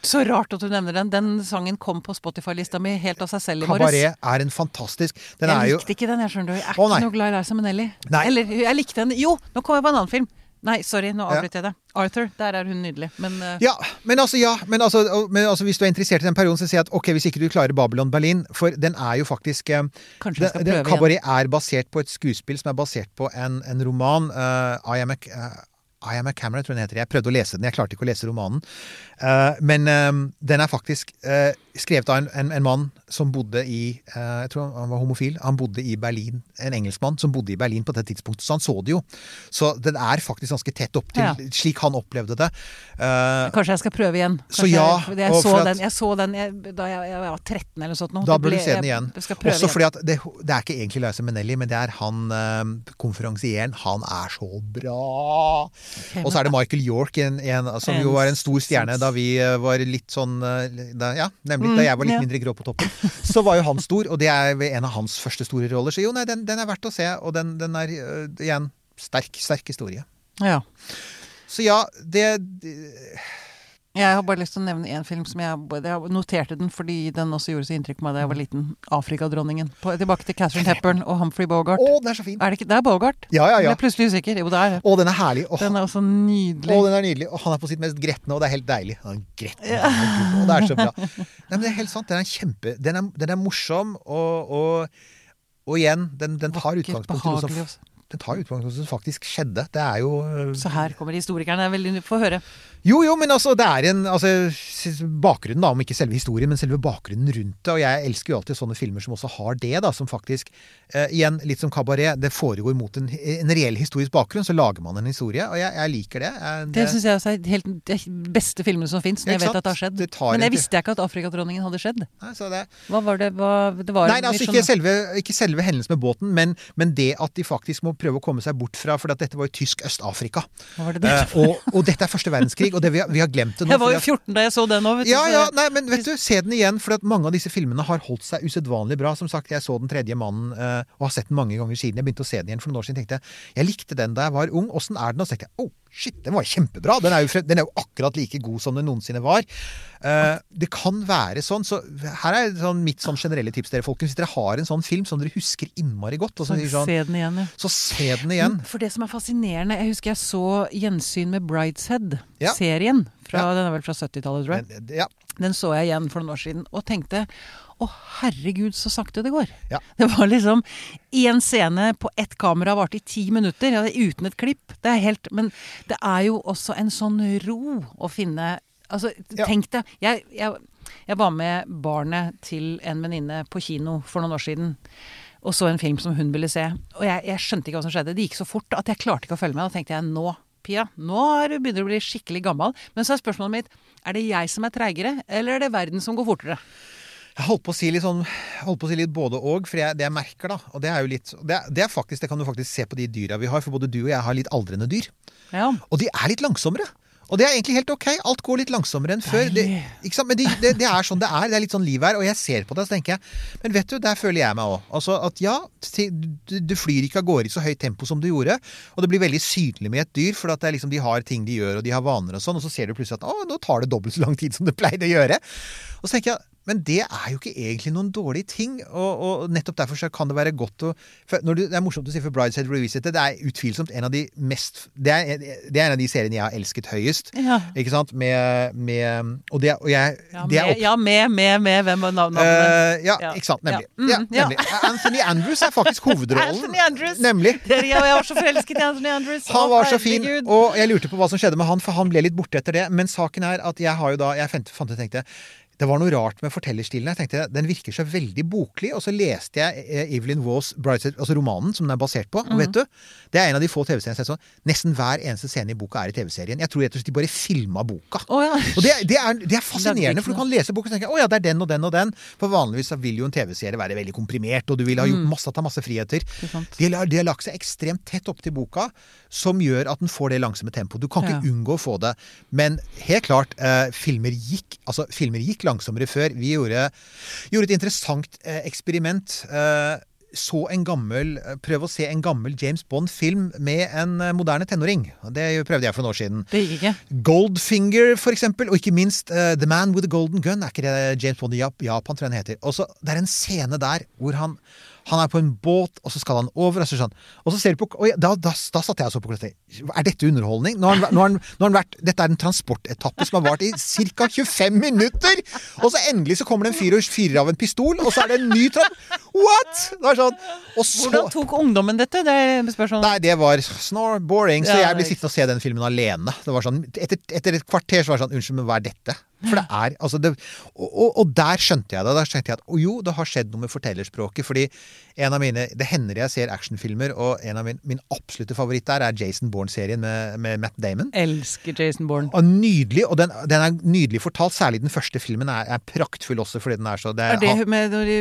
Så rart at du nevner den. Den sangen kom på Spotify-lista mi helt av seg selv i morges. Kabaret er en fantastisk Den Jeg jo likte ikke den, jeg skjønner du. Jeg er Å, ikke noe glad i Liza Minnelli. Eller jeg likte den Jo, nå kom jeg på en annen film. Nei, sorry, nå avbryter jeg det. Arthur, der er hun nydelig. Men uh... Ja, men altså, ja, men altså, men altså hvis du er interessert i den perioden, så sier jeg at ok, hvis ikke du klarer Babylon Berlin, for den er jo faktisk eh, kanskje jeg skal prøve igjen. Kabaret er basert på et skuespill som er basert på en, en roman. Uh, I, am a, I am a Camera, tror jeg den heter. Jeg prøvde å lese den, jeg klarte ikke å lese romanen. Uh, men um, den er faktisk uh, skrevet av en, en, en mann som bodde i uh, Jeg tror han var homofil. Han bodde i Berlin. En engelskmann som bodde i Berlin på det tidspunktet, så han så det jo. Så den er faktisk ganske tett opp til Ja. slik han opplevde det. Kanskje jeg skal prøve igjen. Så ja, jeg, jeg, så at- den, jeg så den jeg, da jeg, var 13 eller sånt. Nå. Da bør du se den igjen. Også fordi at det, det er ikke egentlig Liza Minnelli, men det er han konferansieren. Han er så bra! Og så er det Michael York, en, en, som jo var en stor stjerne da vi eh, var litt sånn eh, da, Ja, nemlig da jeg var litt Mm, mindre grå på toppen. Så var jo han stor, og det er en av hans første store roller. Så jo, nei, den, den er verdt å se, og den, den er eh, igjen sterk, sterk historie. Ja. Så ja, det, det Jeg har bare lyst til å nevne én film som jeg, jeg noterte den fordi den også gjorde så inntrykk på meg da jeg var liten. 'Afrikadronningen'. Tilbake til Catherine Hepburn og Humphrey Bogart. Å, den er så fin! Er det ikke Det er Bogart? Ja, ja, Jeg ja. ble plutselig usikker. Jo, det er det. Å, den er herlig. Åh, Den er også nydelig. Å, den er nydelig. Og han er på sitt mest gretne, og det er helt deilig. Han gretten, herregud, og det er så bra. Nei, men det er helt sant. Den er kjempe Den er, den er morsom, og, og, og igjen, den, den tar utgangspunkt i den tar utgangspunkt i noe som faktisk skjedde. Det er jo Så her kommer historikerne. Det er veldig Få høre. Jo, jo, men altså, det er en altså, Bakgrunnen, da, om ikke selve historien, men selve bakgrunnen rundt det. Og jeg elsker jo alltid sånne filmer som også har det, da, som faktisk eh, Igjen, litt som kabaret. Det foregår mot en, en reell historisk bakgrunn, så lager man en historie. Og jeg, jeg liker det. Jeg, Det syns jeg også er helt de beste filmene som fins, når jeg vet at det har skjedd. Det Men jeg visste ikke at Afrikadronningen hadde skjedd. Nei, så det, Hva var det? Hva, det var Nei, altså ikke selve, ikke selve hendelsen med båten, men, men det at de faktisk må prøve å komme seg bort fra For at dette var jo tysk Øst-Afrika. Det det? Eh, og, og dette er første verdenskrig, og det vi, har- vi har glemt det nå. Jeg var jo 14 da jeg så den òg. Ja, ja, nei, men vet du, se den igjen, for mange av disse filmene har holdt seg usedvanlig bra. Som sagt, jeg så Den tredje mannen eh, og har sett den mange ganger siden. Jeg begynte å se den igjen for noen år siden. tenkte Jeg jeg likte den da jeg var ung. Åssen er den? Og så tenkte jeg oh, shit, den var kjempebra. Den er jo, den er jo akkurat like god som den noensinne var. Uh, det kan være sånn, så her er sånn mitt sånn generelle tips dere, folkens. Hvis dere har en sånn film som dere husker innmari godt, og så, sier sånn, Se den igjen, ja. så se den igjen. For det som er fascinerende Jeg husker jeg så gjensyn med Brideshead-serien. Ja. Den er vel fra 70-tallet, tror jeg. Den, ja, Den så jeg igjen for noen år siden og tenkte å herregud, så sakte det går. Ja. Det var liksom én scene på ett kamera varte i ti minutter, ja, uten et klipp. Det er helt Men det er jo også en sånn ro å finne Altså, Ja. tenk deg jeg, jeg, jeg var med barnet til en venninne på kino for noen år siden. Og så en film som hun ville se. Og jeg, jeg skjønte ikke hva som skjedde. Det gikk så fort at jeg klarte ikke å følge med. Da tenkte jeg nå, Pia, nå er begynner du å bli skikkelig gammel. Men så er spørsmålet mitt er det jeg som er treigere, eller er det verden som går fortere? Jeg holdt på å si litt sånn holdt på å si litt både og, for jeg, det jeg merker, da Og det er jo litt det, det er faktisk, det kan du faktisk se på de dyra vi har, for både du og jeg har litt aldrende dyr. Ja. Og de er litt langsommere. Og det er egentlig helt ok. Alt går litt langsommere enn før. Det? Men det, det, det er sånn det er. Det er litt sånn liv her. Og jeg ser på det, så tenker jeg Men vet du, der føler jeg meg òg. Altså at ja, du, du flyr ikke av gårde i så høyt tempo som du gjorde. Og det blir veldig synlig med et dyr, for at det liksom, de har ting de gjør, og de har vaner og sånn. Og så ser du plutselig at å, nå tar det dobbelt så lang tid som det pleide å gjøre. Og så tenker jeg men det er jo ikke egentlig noen dårlig ting. Og, og nettopp derfor så kan det være godt å du, Det er morsomt å si for Brideshead Revisited. Det er utvilsomt en av de mest Det er, det er en av de seriene jeg har elsket høyest. Ja. Ikke sant? Med, med Og det og jeg Ja, det er med, ja, med, med, med hvem var navnet? Uh, ja, Ja. ikke sant. Nemlig. Ja. Mm, nemlig. Anthony Andrews er faktisk hovedrollen. Anthony Andrews! Nemlig. Dere, ja, jeg var så forelsket i Anthony Andrews. Han var så fin, og jeg lurte på hva som skjedde med han, for han ble litt borte etter det. Men saken er at jeg har jo da Jeg fant, fant tenkte det var noe rart med fortellerstilen. Jeg tenkte, Den virker så veldig boklig. Og så leste jeg eh, Evelyn Brideshead, altså romanen som den er basert på. Mhm. vet du, Det er en av de få TV-seriene jeg har sett sånn. Nesten hver eneste scene i boka er i TV-serien. Jeg tror rett og slett de bare filma boka. Oh, ja. Og det, det, er, det er fascinerende, for du kan lese boka og tenke å ja, det er den og den og den. For vanligvis vil jo en TV-serie være veldig komprimert, og du vil ha gjort masse, ta masse friheter. Mm. De har, de har lagt seg ekstremt tett opp til boka, som gjør at den får det langsomme tempoet. Du kan ikke Ja. unngå å få det. Men helt klart, eh, filmer, gikk, altså, filmer gikk langsommere før. Vi gjorde, gjorde et interessant eh, eksperiment. Eh, så en gammel, eh, Prøv å se en gammel James Bond-film med en moderne tenåring. Det prøvde jeg for noen år siden. Det gikk ikke. Goldfinger, for eksempel, og ikke minst The Man with the Golden Gun. Er ikke det James Bond i Japan, tror jeg den heter. Og så, det er en scene der hvor han, han er på en båt, og så skal han over, og så, sånn. og så ser du på og da, da, da satt jeg og så på klokka. Er dette underholdning? Nå har, han, nå, har han, nå har han vært, dette er en transportetappe som har vart i ca. 25 minutter! Og så endelig så kommer det en fyr og fyrer av en pistol, og så er det en ny trapp. What?! Sånn. Og så Hvordan tok ungdommen dette? Det er spørsmålet. Nei, det var snore boring, så jeg ble sittende og se den filmen alene. Det var sånn, etter, etter et kvarter så var det sånn Unnskyld, men hva er dette? For det er altså det, og, og, og der skjønte jeg det. Da skjønte jeg at jo, det har skjedd noe med fortellerspråket. Fordi en av mine Det hender jeg ser actionfilmer, og en av min, min absolutte favoritt der er Jason Bourne-serien med, med Matt Damon. Elsker Jason Bourne. Og nydelig, og den, den er nydelig fortalt. Særlig den første filmen er, er praktfull også, fordi den er så det Er det hun med, de,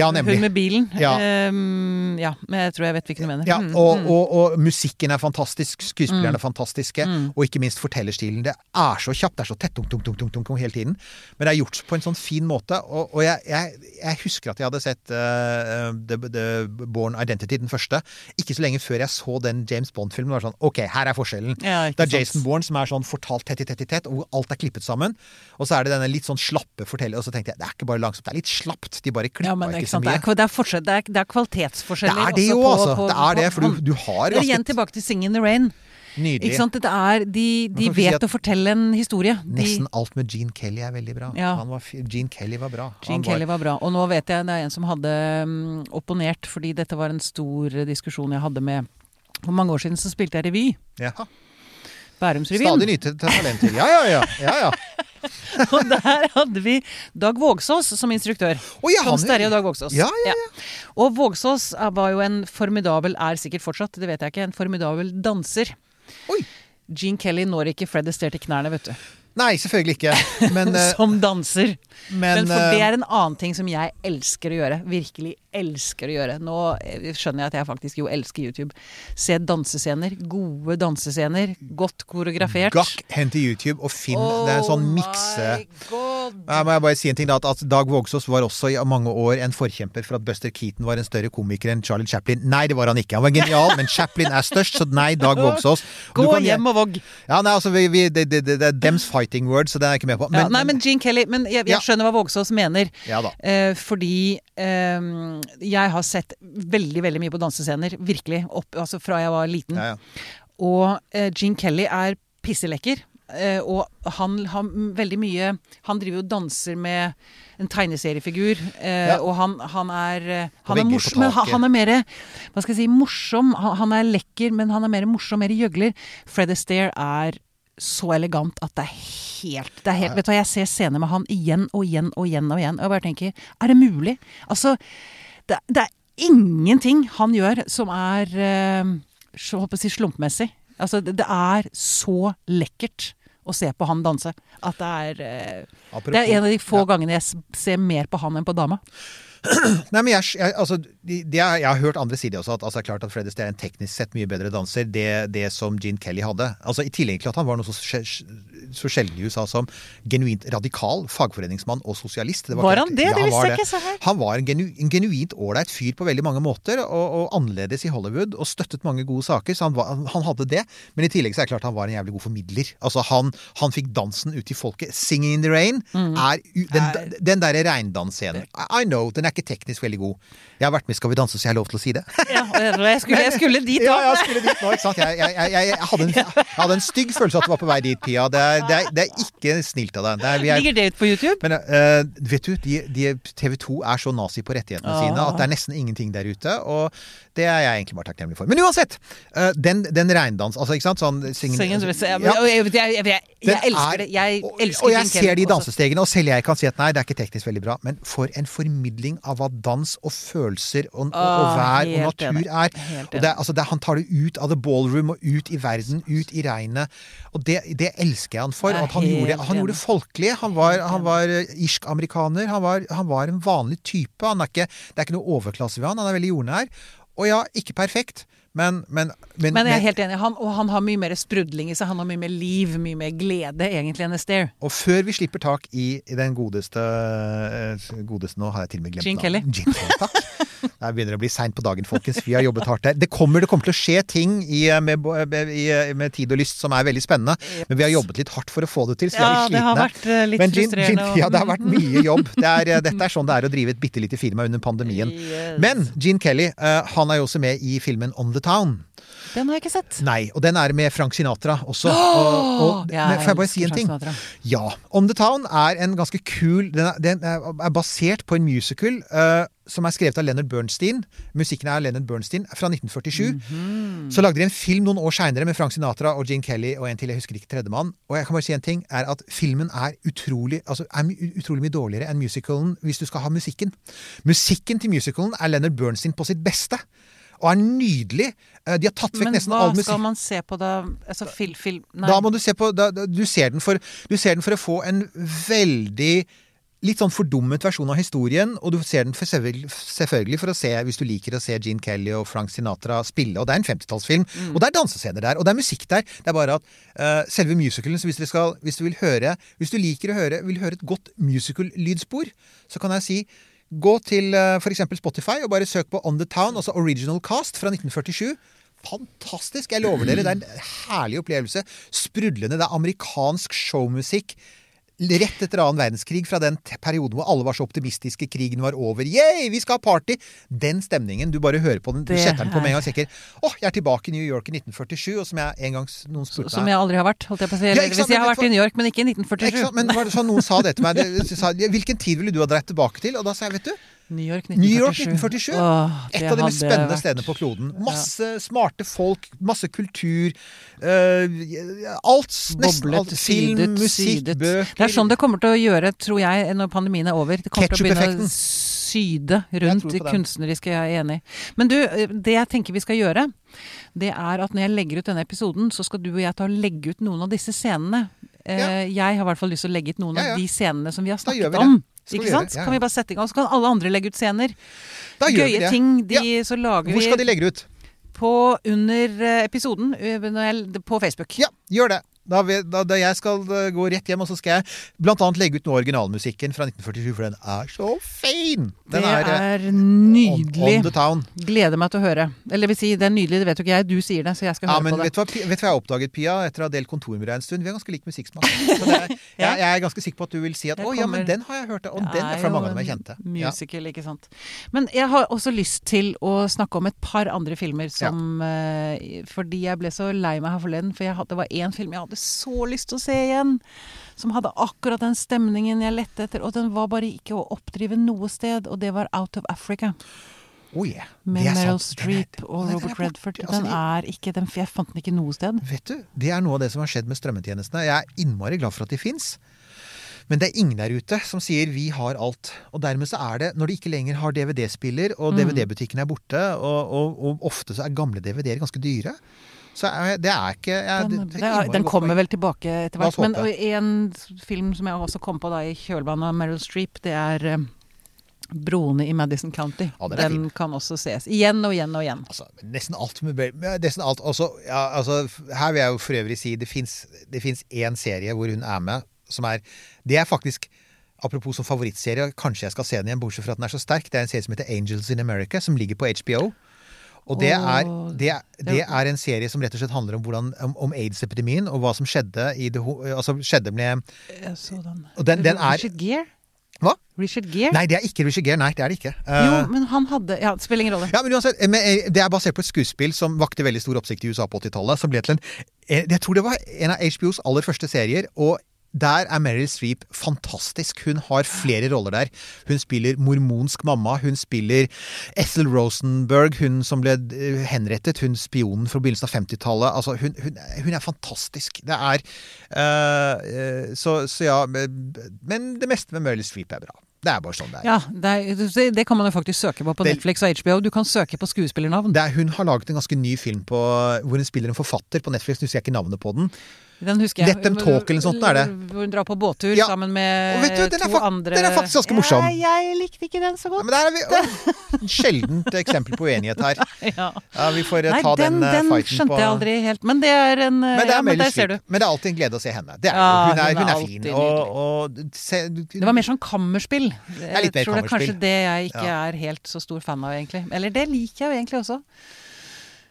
Ja, hun med bilen? Ja. Um, ja, jeg tror jeg vet hvilken du mener. Ja, Mm, og, mm. og, og musikken er fantastisk, skuespillerne er fantastiske, og ikke minst fortellerstilen. Det er så kjapt, det er så tett, tung, tung, tung, tung, tung, tung hele tiden. Men det er gjort på en sånn fin måte. Og, og jeg, jeg, jeg husker at jeg hadde sett uh, The, The Born Identity, den første, ikke så lenge før jeg så den James Bond-filmen. var sånn, Ok, her er forskjellen. Ja, det er. Jason Bourne som er sånn fortalt tett i tett i tett, og hvor alt er klippet sammen. Og så er det denne litt sånn slappe forteller, og så tenkte jeg det er ikke bare langsomt, det er litt slapt. De bare klippa Ja, men ikke, så mye. det, er det, er, det er kvalitetsforskjeller. Det er det jo, altså. Det er det, for du, du har er igjen tilbake til Sing in the Rain. Nydelig. Ikke sant? Det er, de de vet si å fortelle en historie. De, Nesten alt med Gene Kelly er veldig bra. Ja. Han var, Gene Kelly var bra. Gene var- Kelly var bra. Og nå vet jeg det er en som hadde um, opponert, fordi dette var en stor eh, diskusjon jeg hadde med For mange år siden så spilte jeg revy. Ja. Bærumsrevyen. Stadig nyte talenter. Ja, ja, ja. ja, ja. Og der hadde vi Dag Vågsås som instruktør. Oh, ja, Tom Sterje og Dag Vågsås. Ja, ja, Og Vågsås var jo en formidabel, er sikkert fortsatt, det vet jeg ikke, en formidabel danser. Oi. Gene Kelly når ikke Fred Astaire til knærne, vet du. Nei, selvfølgelig ikke. Men, eh, som danser. men, Men for det eh, er en annen ting som jeg elsker å gjøre. Virkelig elsker å gjøre. Nå eh, skjønner jeg at jeg faktisk jo elsker YouTube. Se dansescener. Gode dansescener. Godt koreografert. Gakk, hen til YouTube og finn Det er en sånn mikse Oh god. Ja, må jeg bare si en ting da, at, Dag Vågsås var også i mange år en forkjemper for at Buster Keaton var en større komiker enn Charlie Chaplin. Nei, det var han ikke. Han var genial, men Chaplin er størst, så nei, Dag Vågsås. Gå hjem og vogg. Ja, nei, altså, vi, vi, det, det, det, det dems fighting word, så det er jeg ikke med på. ja, nei, men Gene Kelly Men jeg, jeg Ja. skjønner hva Vågsås mener. ja da. Eh, fordi eh, jeg har sett veldig veldig mye på dansescener. Virkelig. Opp, altså fra jeg var liten. Ja, ja. Og eh, Gene Kelly er pisselekker. Uh, og han har veldig mye Han driver og danser med en tegneseriefigur. Uh, Ja. Og han, han er eh, Han er morsom, men han, han er mer Hva skal jeg si morsom. Han, han er lekker, men han er mer morsom, mer gjøgler. Fred Astaire er så elegant at det er helt, det er helt Vet du hva, jeg ser scener med han igjen og igjen og igjen og igjen, og jeg bare tenker Er det mulig? Altså, det, det er ingenting han gjør som er eh, så, håper jeg å si, slumpmessig. Altså, det, det er så lekkert å se på han danse at det er eh, Det er en av de få Ja. gangene jeg ser mer på han enn på dama. Nei, men jeg, jeg, altså, de, de, jeg har hørt andre sider også, at altså, det er klart at Fred Astaire er en teknisk sett mye bedre danser. Det, det som Gene Kelly hadde. Altså, I tillegg til at han var noe så, så sjelden i USA som genuint radikal fagforeningsmann og sosialist. Var var, han det? Ja, han visste jeg ikke, så her. Han var en, genu, en genuint ålreit fyr på veldig mange måter, og, og annerledes i Hollywood, og støttet mange gode saker, så han, var, han hadde det. Men i tillegg så er det klart han var en jævlig god formidler. Altså, han, han fikk dansen ut til folket. 'Singing in the Rain' den, Mm. Er- den derre regndansscenen. I, I know, den er ikke teknisk veldig god. Jeg har vært med i Skal vi danse, så jeg har lov til å si det. Ja, jeg, skulle, jeg skulle dit Ja, jeg skulle dit nå, ikke sant. Jeg, jeg, jeg, hadde en, hadde en stygg følelse at du var på vei dit, Pia. Det er, det er, det er ikke snilt av deg. Det er, er, Ligger det ut på YouTube? men uh, vet du, de, de, TV 2 er så nazi på rettighetene Ah. sine at det er nesten ingenting der ute. Og det er jeg egentlig bare takknemlig for. Men uansett! Uh, den, den regndans, altså, ikke sant? Sånn singen- Singen, jeg, Ja. jeg, jeg, jeg, jeg elsker er- det. Jeg og, elsker og jeg ser de dansestegene, og selv jeg kan si at nei, det er ikke teknisk veldig bra. Men for en formidling av hva dans og følelser og, og, og vær og natur er. Og det, altså, det, han tar det ut av the ballroom og ut i verden, ut i regnet. Og det, det elsker jeg han for. At han gjorde, han gjorde det folkelig. Han var, han var eh, irsk-amerikaner. Han, var- han var en vanlig type. Han er ikke, det er ikke noe overklasse ved han. Han er veldig jordnær. Og ja, ikke perfekt. Men, men, men, Men jeg er helt enig. Han, og han har mye mer sprudling i seg. Han har mye mer liv, mye mer glede, egentlig, enn Astaire. Og før vi slipper tak i, i den godeste, eh, godeste Nå har jeg til og med glemt Gene. Kelly. Gene Kelly, takk. Det begynner å bli seint på dagen, folkens. Vi har jobbet hardt her. Det kommer, det kommer til å skje ting i, eh, med, med, eh, med Tid og Lyst som er veldig spennende. Men vi har jobbet litt hardt for å få det til, så vi er Ja, litt det har vært eh, litt Men frustrerende. Gene, og- ja, det har vært mye jobb. Det er, dette er sånn det er å drive et bitte lite firma under pandemien. Yes. Men Gene Kelly han er jo også med i filmen On the Town. Den har jeg ikke sett. Nei, og den er med Frank Sinatra også. Og, og, ja, men får jeg bare si en ting? Sinatra. Ja. On the Town er en ganske kul Den er, den er basert på en musical Uh, som er skrevet av Leonard Bernstein. Musikken er Leonard Bernstein fra 1947. Mhm. Så lagde de en film noen år seinere med Frank Sinatra og Gene Kelly og en til, jeg husker ikke tredjemann. Og jeg kan bare si en ting, er at filmen er utrolig, altså er utrolig mye dårligere enn musicalen hvis du skal ha musikken. Musikken til musicalen er Leonard Bernstein på sitt beste. Og er nydelig. Eh, De har tatt vekk Men nesten hva all musikk. skal man se på da? Altså, fil, fil, Nei. Da må du se på da, du, ser den for, du ser den for å få en veldig Litt sånn fordummet versjon av historien, og du ser den for selvfølgelig, selvfølgelig for å se hvis du liker å se Gene Kelly og Frank Sinatra spille, og det er en 50-tallsfilm. Mm. Og det er dansescener der, og det er musikk der. Det er bare at uh, selve musicalen, så hvis, skal, hvis du vil høre Hvis du liker å høre, vil høre et godt musical-lydspor, så kan jeg si Gå til uh, f.eks. Spotify og bare søk på On The Town, altså Original Cast fra 1947. Fantastisk! Jeg lover dere, det er en herlig opplevelse. Sprudlende. Det er amerikansk showmusikk. Rett etter annen verdenskrig, fra den perioden hvor alle var så optimistiske, krigen var over. Yay, vi skal ha party! Den stemningen. Du bare hører på den, du setter den på med en gang og tenker åh, jeg er tilbake i New York i 1947, og som jeg en gang noen spurte meg Som jeg aldri har vært, holdt jeg på å si. Ja, ikke hvis jeg har vært i New York, men ikke i Ikke 1947. sant? Men var det sånn noen sa det til meg? De sa, Hvilken tid ville du ha dratt tilbake til? Og da sa jeg, vet du New York 1947. New York 1947. Åh, Et av de mest spennende vært- stedene på kloden. Masse smarte folk, masse kultur. Uh, alt. Nesten Boblet, alt. Film, sydet, musikk, sydet. bøker. Det er sånn det kommer til å gjøre, tror jeg, når pandemien er over. Det kommer til å begynne å syde rundt det kunstneriske, jeg er enig i. Men du, det jeg tenker vi skal gjøre, det er at når jeg legger ut denne episoden, så skal du og jeg ta og legge ut noen av disse scenene. Ja. Jeg har i hvert fall lyst til å legge ut noen Ja, ja. av de scenene som vi har snakket om. Skal Ikke sant? Ja, Kan vi bare sette i gang, så kan alle andre legge ut scener. Vi Gøye ting. De, Så lager Hvor skal vi de legge det ut? på under eh, episoden eh, på Facebook. Ja, gjør det. Da, da, da jeg skal eh, gå rett hjem, og så skal jeg blant annet legge ut noe originalmusikken fra 1947, for den er så fin! Den det er, er nydelig. on the town. Gleder meg til å høre. Eller vil si, det er nydelig, det vet jo ikke jeg. Du sier det, så jeg skal Ja, høre men på vet det. du, hva, vet du hva jeg oppdaget, Pia, etter å ha delt kontor med deg en stund? Vi har ganske lik musikksmak. Jeg, jeg er ganske sikker på at du vil si at å ja, men den har jeg hørt, og den er fra mange av dem jeg kjente. kjente. Ja. Musical, ikke sant. Men jeg har også lyst til å snakke om et par andre filmer som ja. Fordi jeg ble så lei meg her forleden, for hadde, det var én film jeg hadde så lyst til å se igjen. Som hadde akkurat den stemningen jeg lette etter, og den var bare ikke å oppdrive noe sted. Og det var Out of Africa. Oh, yeah. Med er Meryl er- Streep og den er Robert. Redford. Altså, Den er ikke den, Jeg fant den ikke noe sted. Vet du, Det er noe av det som har skjedd med strømmetjenestene. Jeg er innmari glad for at de fins. Men det er ingen der ute som sier 'vi har alt'. Og dermed så er det, når de ikke lenger har DVD-spiller, og Mm. DVD-butikken er borte, og, og, og ofte så er gamle DVD-er ganske dyre Så det er ikke jeg, Den, det- det er den, kommer vel tilbake etter hvert. Men en film som jeg også kom på da i kjølvannet av Meryl Streep, det er eh, 'Broene i Madison County'. Ja, den den kan også ses igjen og igjen og igjen. Altså, nesten alt med Nesten alt. Også, ja, altså, her vil jeg jo for øvrig si det fins én serie hvor hun er med, som er Det er faktisk Apropos som favorittserie, kanskje jeg skal se den igjen, bortsett fra at den er så sterk. Det er en serie som heter Angels in America, som ligger på HBO. Og det er, det, det er en serie som rett og slett handler om, hvordan, om, om aids-epidemien, og hva som skjedde i det Altså skjedde med Jeg så den. Den- den er- Richard Gere? Hva? Richard Gere? Nei, det er ikke Richard Gere. Nei, det er det ikke. Uh, Jo, men han hadde Ja, det spiller ingen rolle. Ja, men uansett, eh, Det er basert på et skuespill som vakte veldig stor oppsikt i USA på 80-tallet. Som ble til en eh, Jeg tror det var en av HBOs aller første serier. og der er Meryl Streep fantastisk. Hun har flere roller der. Hun spiller mormonsk mamma. Hun spiller Ethel Rosenberg, hun som ble eh, henrettet. Hun spionen fra begynnelsen av 50-tallet. Altså, hun, hun, hun er fantastisk. Det er eh, så, så ja men- det meste med Meryl Streep er bra. Det er bare sånn det er. Ja, det, er, det kan man jo faktisk søke på på Det- Netflix og HBO. Du kan søke på skuespillernavn. Det er, hun har laget en ganske ny film på, hvor hun spiller en forfatter på Netflix. Nå husker jeg ikke navnet på den. Den husker jeg. Let them talk eller noe sånt, er det? Hvor hun drar på båttur Ja. sammen med Og vet du, den er to andre den er faktisk ganske morsom. Ja, jeg likte ikke den så Ja, godt. men der er vi Sjeldent eksempel på uenighet her. Ja. Ja, vi får eh, Nei, ta den, den, eh, den skjønte jeg aldri helt. Men det er en Men det ja, er men der ser du. Men det er alltid en glede å se henne. Det er, Ja, hun, er, hun er hun er fin. Og, og se, Det var mer sånn kammerspill. er litt mer jeg tror det er kanskje det jeg ikke Ja. er helt så stor fan av, egentlig. Eller det liker jeg jo egentlig også.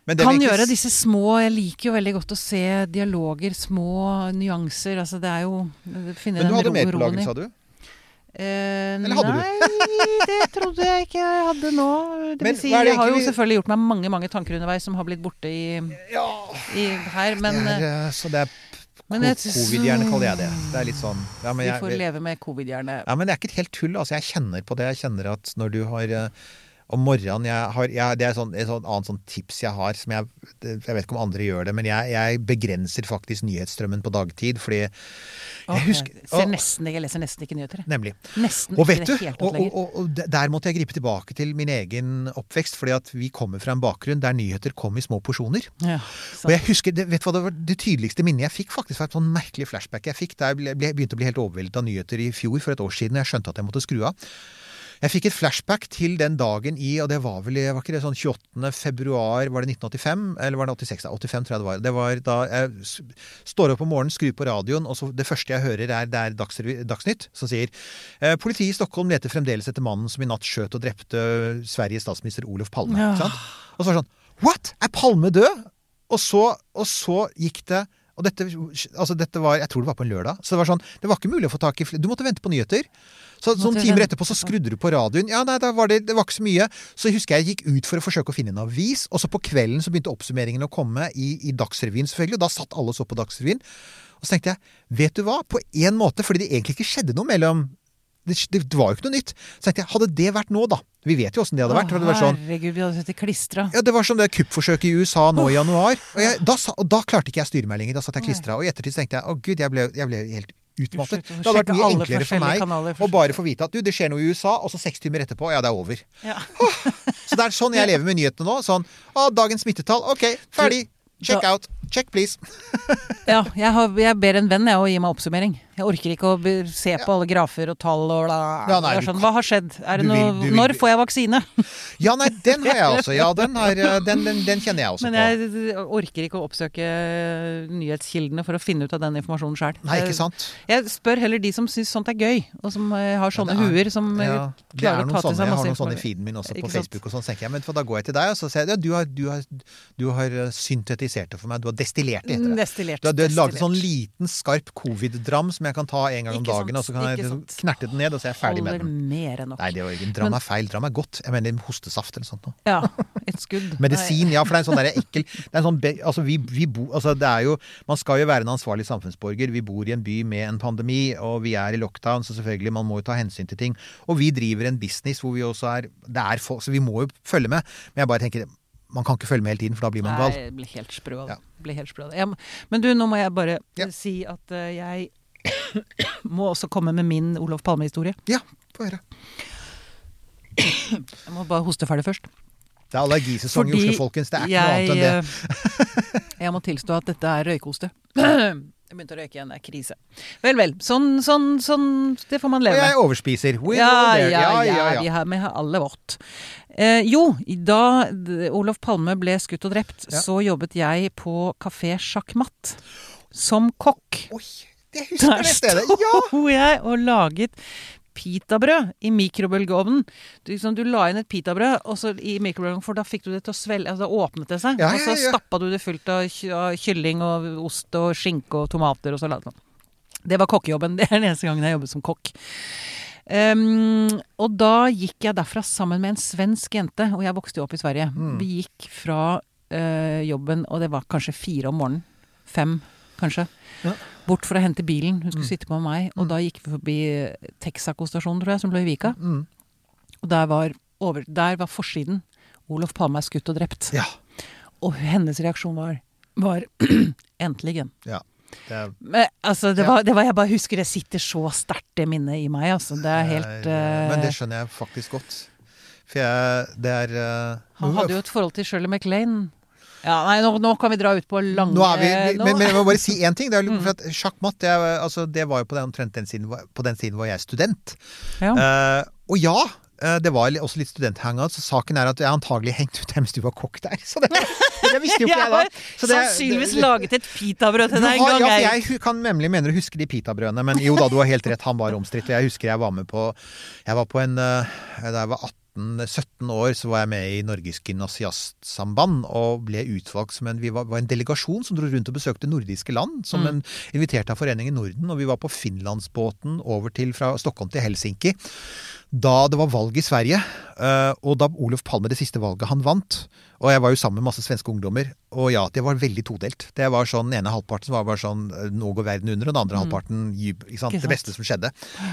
Men det Kan gjøre disse små Jeg liker jo veldig godt å se dialoger, små nyanser. Altså det er jo Finne Men du hadde mer på roen laget, sa du? Eh, Eller hadde du? Nei, det trodde jeg ikke jeg hadde nå. Det Men vil si, det jeg har jo selvfølgelig gjort meg mange mange tanker underveis som har blitt borte i, Ja, i her, men det eh, er, eh, så det er jeg covid-hjerne, kaller jeg det. Det er litt sånn ja, men vi jeg, får leve med covid-hjerne. Ja, men det er ikke et helt tull. Altså, jeg kjenner på det. Jeg kjenner at når du har eh, om morgenen jeg har, jeg, Det er sånn, et sånn annet sånn tips jeg har. Som jeg, jeg vet ikke om andre gjør det, men jeg, jeg begrenser faktisk nyhetsstrømmen på dagtid. Fordi jeg jeg husker og- nesten, jeg leser nesten ikke nyheter. Nemlig. Nesten Og vet du, og, og, og, der- måtte jeg gripe tilbake til min egen oppvekst. fordi at vi kommer fra en bakgrunn der nyheter kom i små porsjoner. Ja, Og jeg husker, det, vet du hva det var det tydeligste minnet jeg fikk? faktisk var et sånn merkelig flashback jeg fikk da jeg ble, begynte å bli helt overveldet av nyheter i fjor, for et år siden. og Jeg skjønte at jeg måtte skru av. Jeg fikk et flashback til den dagen i, og det var vel var ikke det sånn 28. februar, var det 1985? Eller var det 86? 85 tror jeg det var. Det var da jeg står opp om morgenen, skrur på radioen, og så det første jeg hører er, det er Dagsnytt, som sier eh, Politiet i Stockholm leter fremdeles etter mannen som i natt skjøt og drepte Sveriges statsminister Olof Palme. Ja. Sant? Og så var det sånn What? Er Palme død? Og så, og så gikk det og dette, altså dette var, Jeg tror det var på en lørdag. Så det var sånn, det var ikke mulig å få tak i Du måtte vente på nyheter. Så Sånn timer etterpå så skrudde du på radioen. Ja, nei, da var det, det var ikke så mye. Så husker jeg jeg gikk ut for å forsøke å finne en avis. Og så på kvelden så begynte oppsummeringen å komme i, i Dagsrevyen, selvfølgelig. Og da satt alle og så på Dagsrevyen. Og så tenkte jeg, vet du hva? På én måte, fordi det egentlig ikke skjedde noe mellom det, det var jo ikke noe nytt. Så tenkte jeg, hadde det vært nå, da? Vi vet jo åssen det hadde vært. Å, det vært sånn, Herregud, vi hadde sittet klistra. ja, Det var som det kuppforsøket i USA nå i januar. Og, jeg, da, og da klarte ikke jeg å styre meg lenger. Da satt jeg klistra. Og i ettertid tenkte jeg å gud, jeg ble, jeg ble helt utmattet. Det hadde vært mye enklere for meg å bare få vite at du, det skjer noe i USA, og så seks timer etterpå, ja, det er over. Ja. Så det er sånn jeg lever med nyhetene nå. Sånn å, dagens smittetall, ok, ferdig. Check out. Check, please. Ja, jeg, har, jeg ber en venn jeg, å gi meg oppsummering. Jeg orker ikke å se på alle grafer og tall og bla. Ja, nei, sånn, hva har skjedd? Noe, vil- når får jeg vaksine? Ja, nei, den har jeg også. Ja, den, har, eh, den, den, den kjenner jeg også Men på. jeg orker ikke å oppsøke nyhetskildene for å finne ut av den informasjonen sjøl. Nei, ikke sant? Jeg spør heller de som syns sånt er gøy, og som eh, har sånne ja, er- huer som eh, Ja, er klarer å ta til seg masse informasjon. jeg har noen sånne i feeden min også på Facebook. og sånn, tenker jeg, men for Da går jeg til deg og så sier jeg, ja, du, har, du, har, du har eh, syntetisert det for meg. Du har destillert det, heter det. Destillert. Du har, du har laget en sånn liten, skarp covid-dram som jeg kan ta en gang om dagen, sant, og så kan jeg liksom knerte den ned, og så er jeg ferdig med den. mer enn nok. Nei, det var ikke, dram er feil. Dram er godt. Jeg mener hostesaft eller sånt noe. Ja, et skudd. Medisin, ja, for det er en sånn der ekkel det er en sånn, altså, vi, vi bo, altså, det er jo, Man skal jo være en ansvarlig samfunnsborger. Vi bor i en by med en pandemi, og vi er i lockdown, så selvfølgelig, man må jo ta hensyn til ting. Og vi driver en business hvor vi også er det er folk, Så vi må jo følge med. Men jeg bare tenker man kan ikke følge med hele tiden, for da blir man gal. Nei, blir helt sprø. Ja. Blir helt sprø. Jeg må- men du, nå må jeg bare Ja. si at uh, jeg må også komme med min Olof Palme-historie. Ja, få høre. Jeg må bare hoste ferdig først. Det er allergisesong i Oslo, folkens. Det er ikke noe annet enn det. eh, jeg må tilstå at dette er røykehoste. Jeg begynte å røyke igjen, det er krise. Vel, vel. Sånn, sånn, sånn. Det får man leve. Og jeg overspiser. We Ja, ja, ja, ja, ja. Vi, har, vi har alle vårt. Eh, jo, da Olof Palme ble skutt og drept, Ja. så jobbet jeg på kafé Sjakkmatt. Som kokk. Oi, det husker Der det stedet. Ja! sto jeg og laget pitabrød i mikrobølgeovnen. Du, liksom, du la inn et pitabrød og i mikrobølgeovnen, for da fikk du det til å svelle altså, Da åpnet det seg. Ja, og så ja, ja. stappa du det fullt av, kylling og ost og skinke og tomater og salat. sånn. Det var kokkejobben. Det er den eneste gangen jeg jobbet som kokk. Um, og da gikk jeg derfra sammen med en svensk jente, og jeg vokste jo opp i Sverige. Mm. Vi gikk fra uh, jobben, og det var kanskje fire om morgenen. Fem, kanskje. Ja. Bort for å hente bilen. Hun skulle Mm. sitte på med meg. Og Mm. da gikk vi forbi Texaco-stasjonen, tror jeg, som lå i Vika. Mm. Og der var, over, der var forsiden. Olof Palme er skutt og drept. Ja. Og hennes reaksjon var, var Endelig. Det er, Men, altså, det, Ja. var, det var Jeg bare husker det sitter så sterkt, det minnet i meg. Altså. Det er helt er, Men det eh, skjønner jeg faktisk godt. For jeg Det er uh, Han hadde jo et forhold til Shirley MacLaine. Ja, nei, nå, nå kan vi dra ut på lange Nå er vi, vi nå- men, men jeg må bare si én ting. Det, er, Mm. for at sjakkmatt det, altså, det var jo på den, omtrent den siden, på den siden var jeg student. ja. Uh, og ja, eh, det var også litt studenthangout, så saken er at jeg antagelig hengte ut hvis du var kokk der. Så det, det visste jo ikke Jeg da. Så det- sannsynligvis det- laget et pitabrød til deg en gang. ja, jeg. kan nemlig mener å huske de pitabrødene, men jo da, du har helt rett, han var omstridt. Og jeg husker jeg var med på Jeg var på en eh, Da jeg var 18-17 år, så var jeg med i Norges Gymnasiastsamband og ble utvalgt som en Vi var, var en delegasjon som dro rundt og besøkte nordiske land, som Mm. en invitert av Foreningen Norden. Og vi var på Finlandsbåten over til fra Stockholm til Helsinki. Da det var valg i Sverige, eh, og da Olof Palme det siste valget han vant. Og jeg var jo sammen med masse svenske ungdommer. Og ja, det var veldig todelt. Det var sånn, Den ene halvparten var bare sånn eh, Nå går verden under, og den andre halvparten? Mm. Ikke Det beste som skjedde.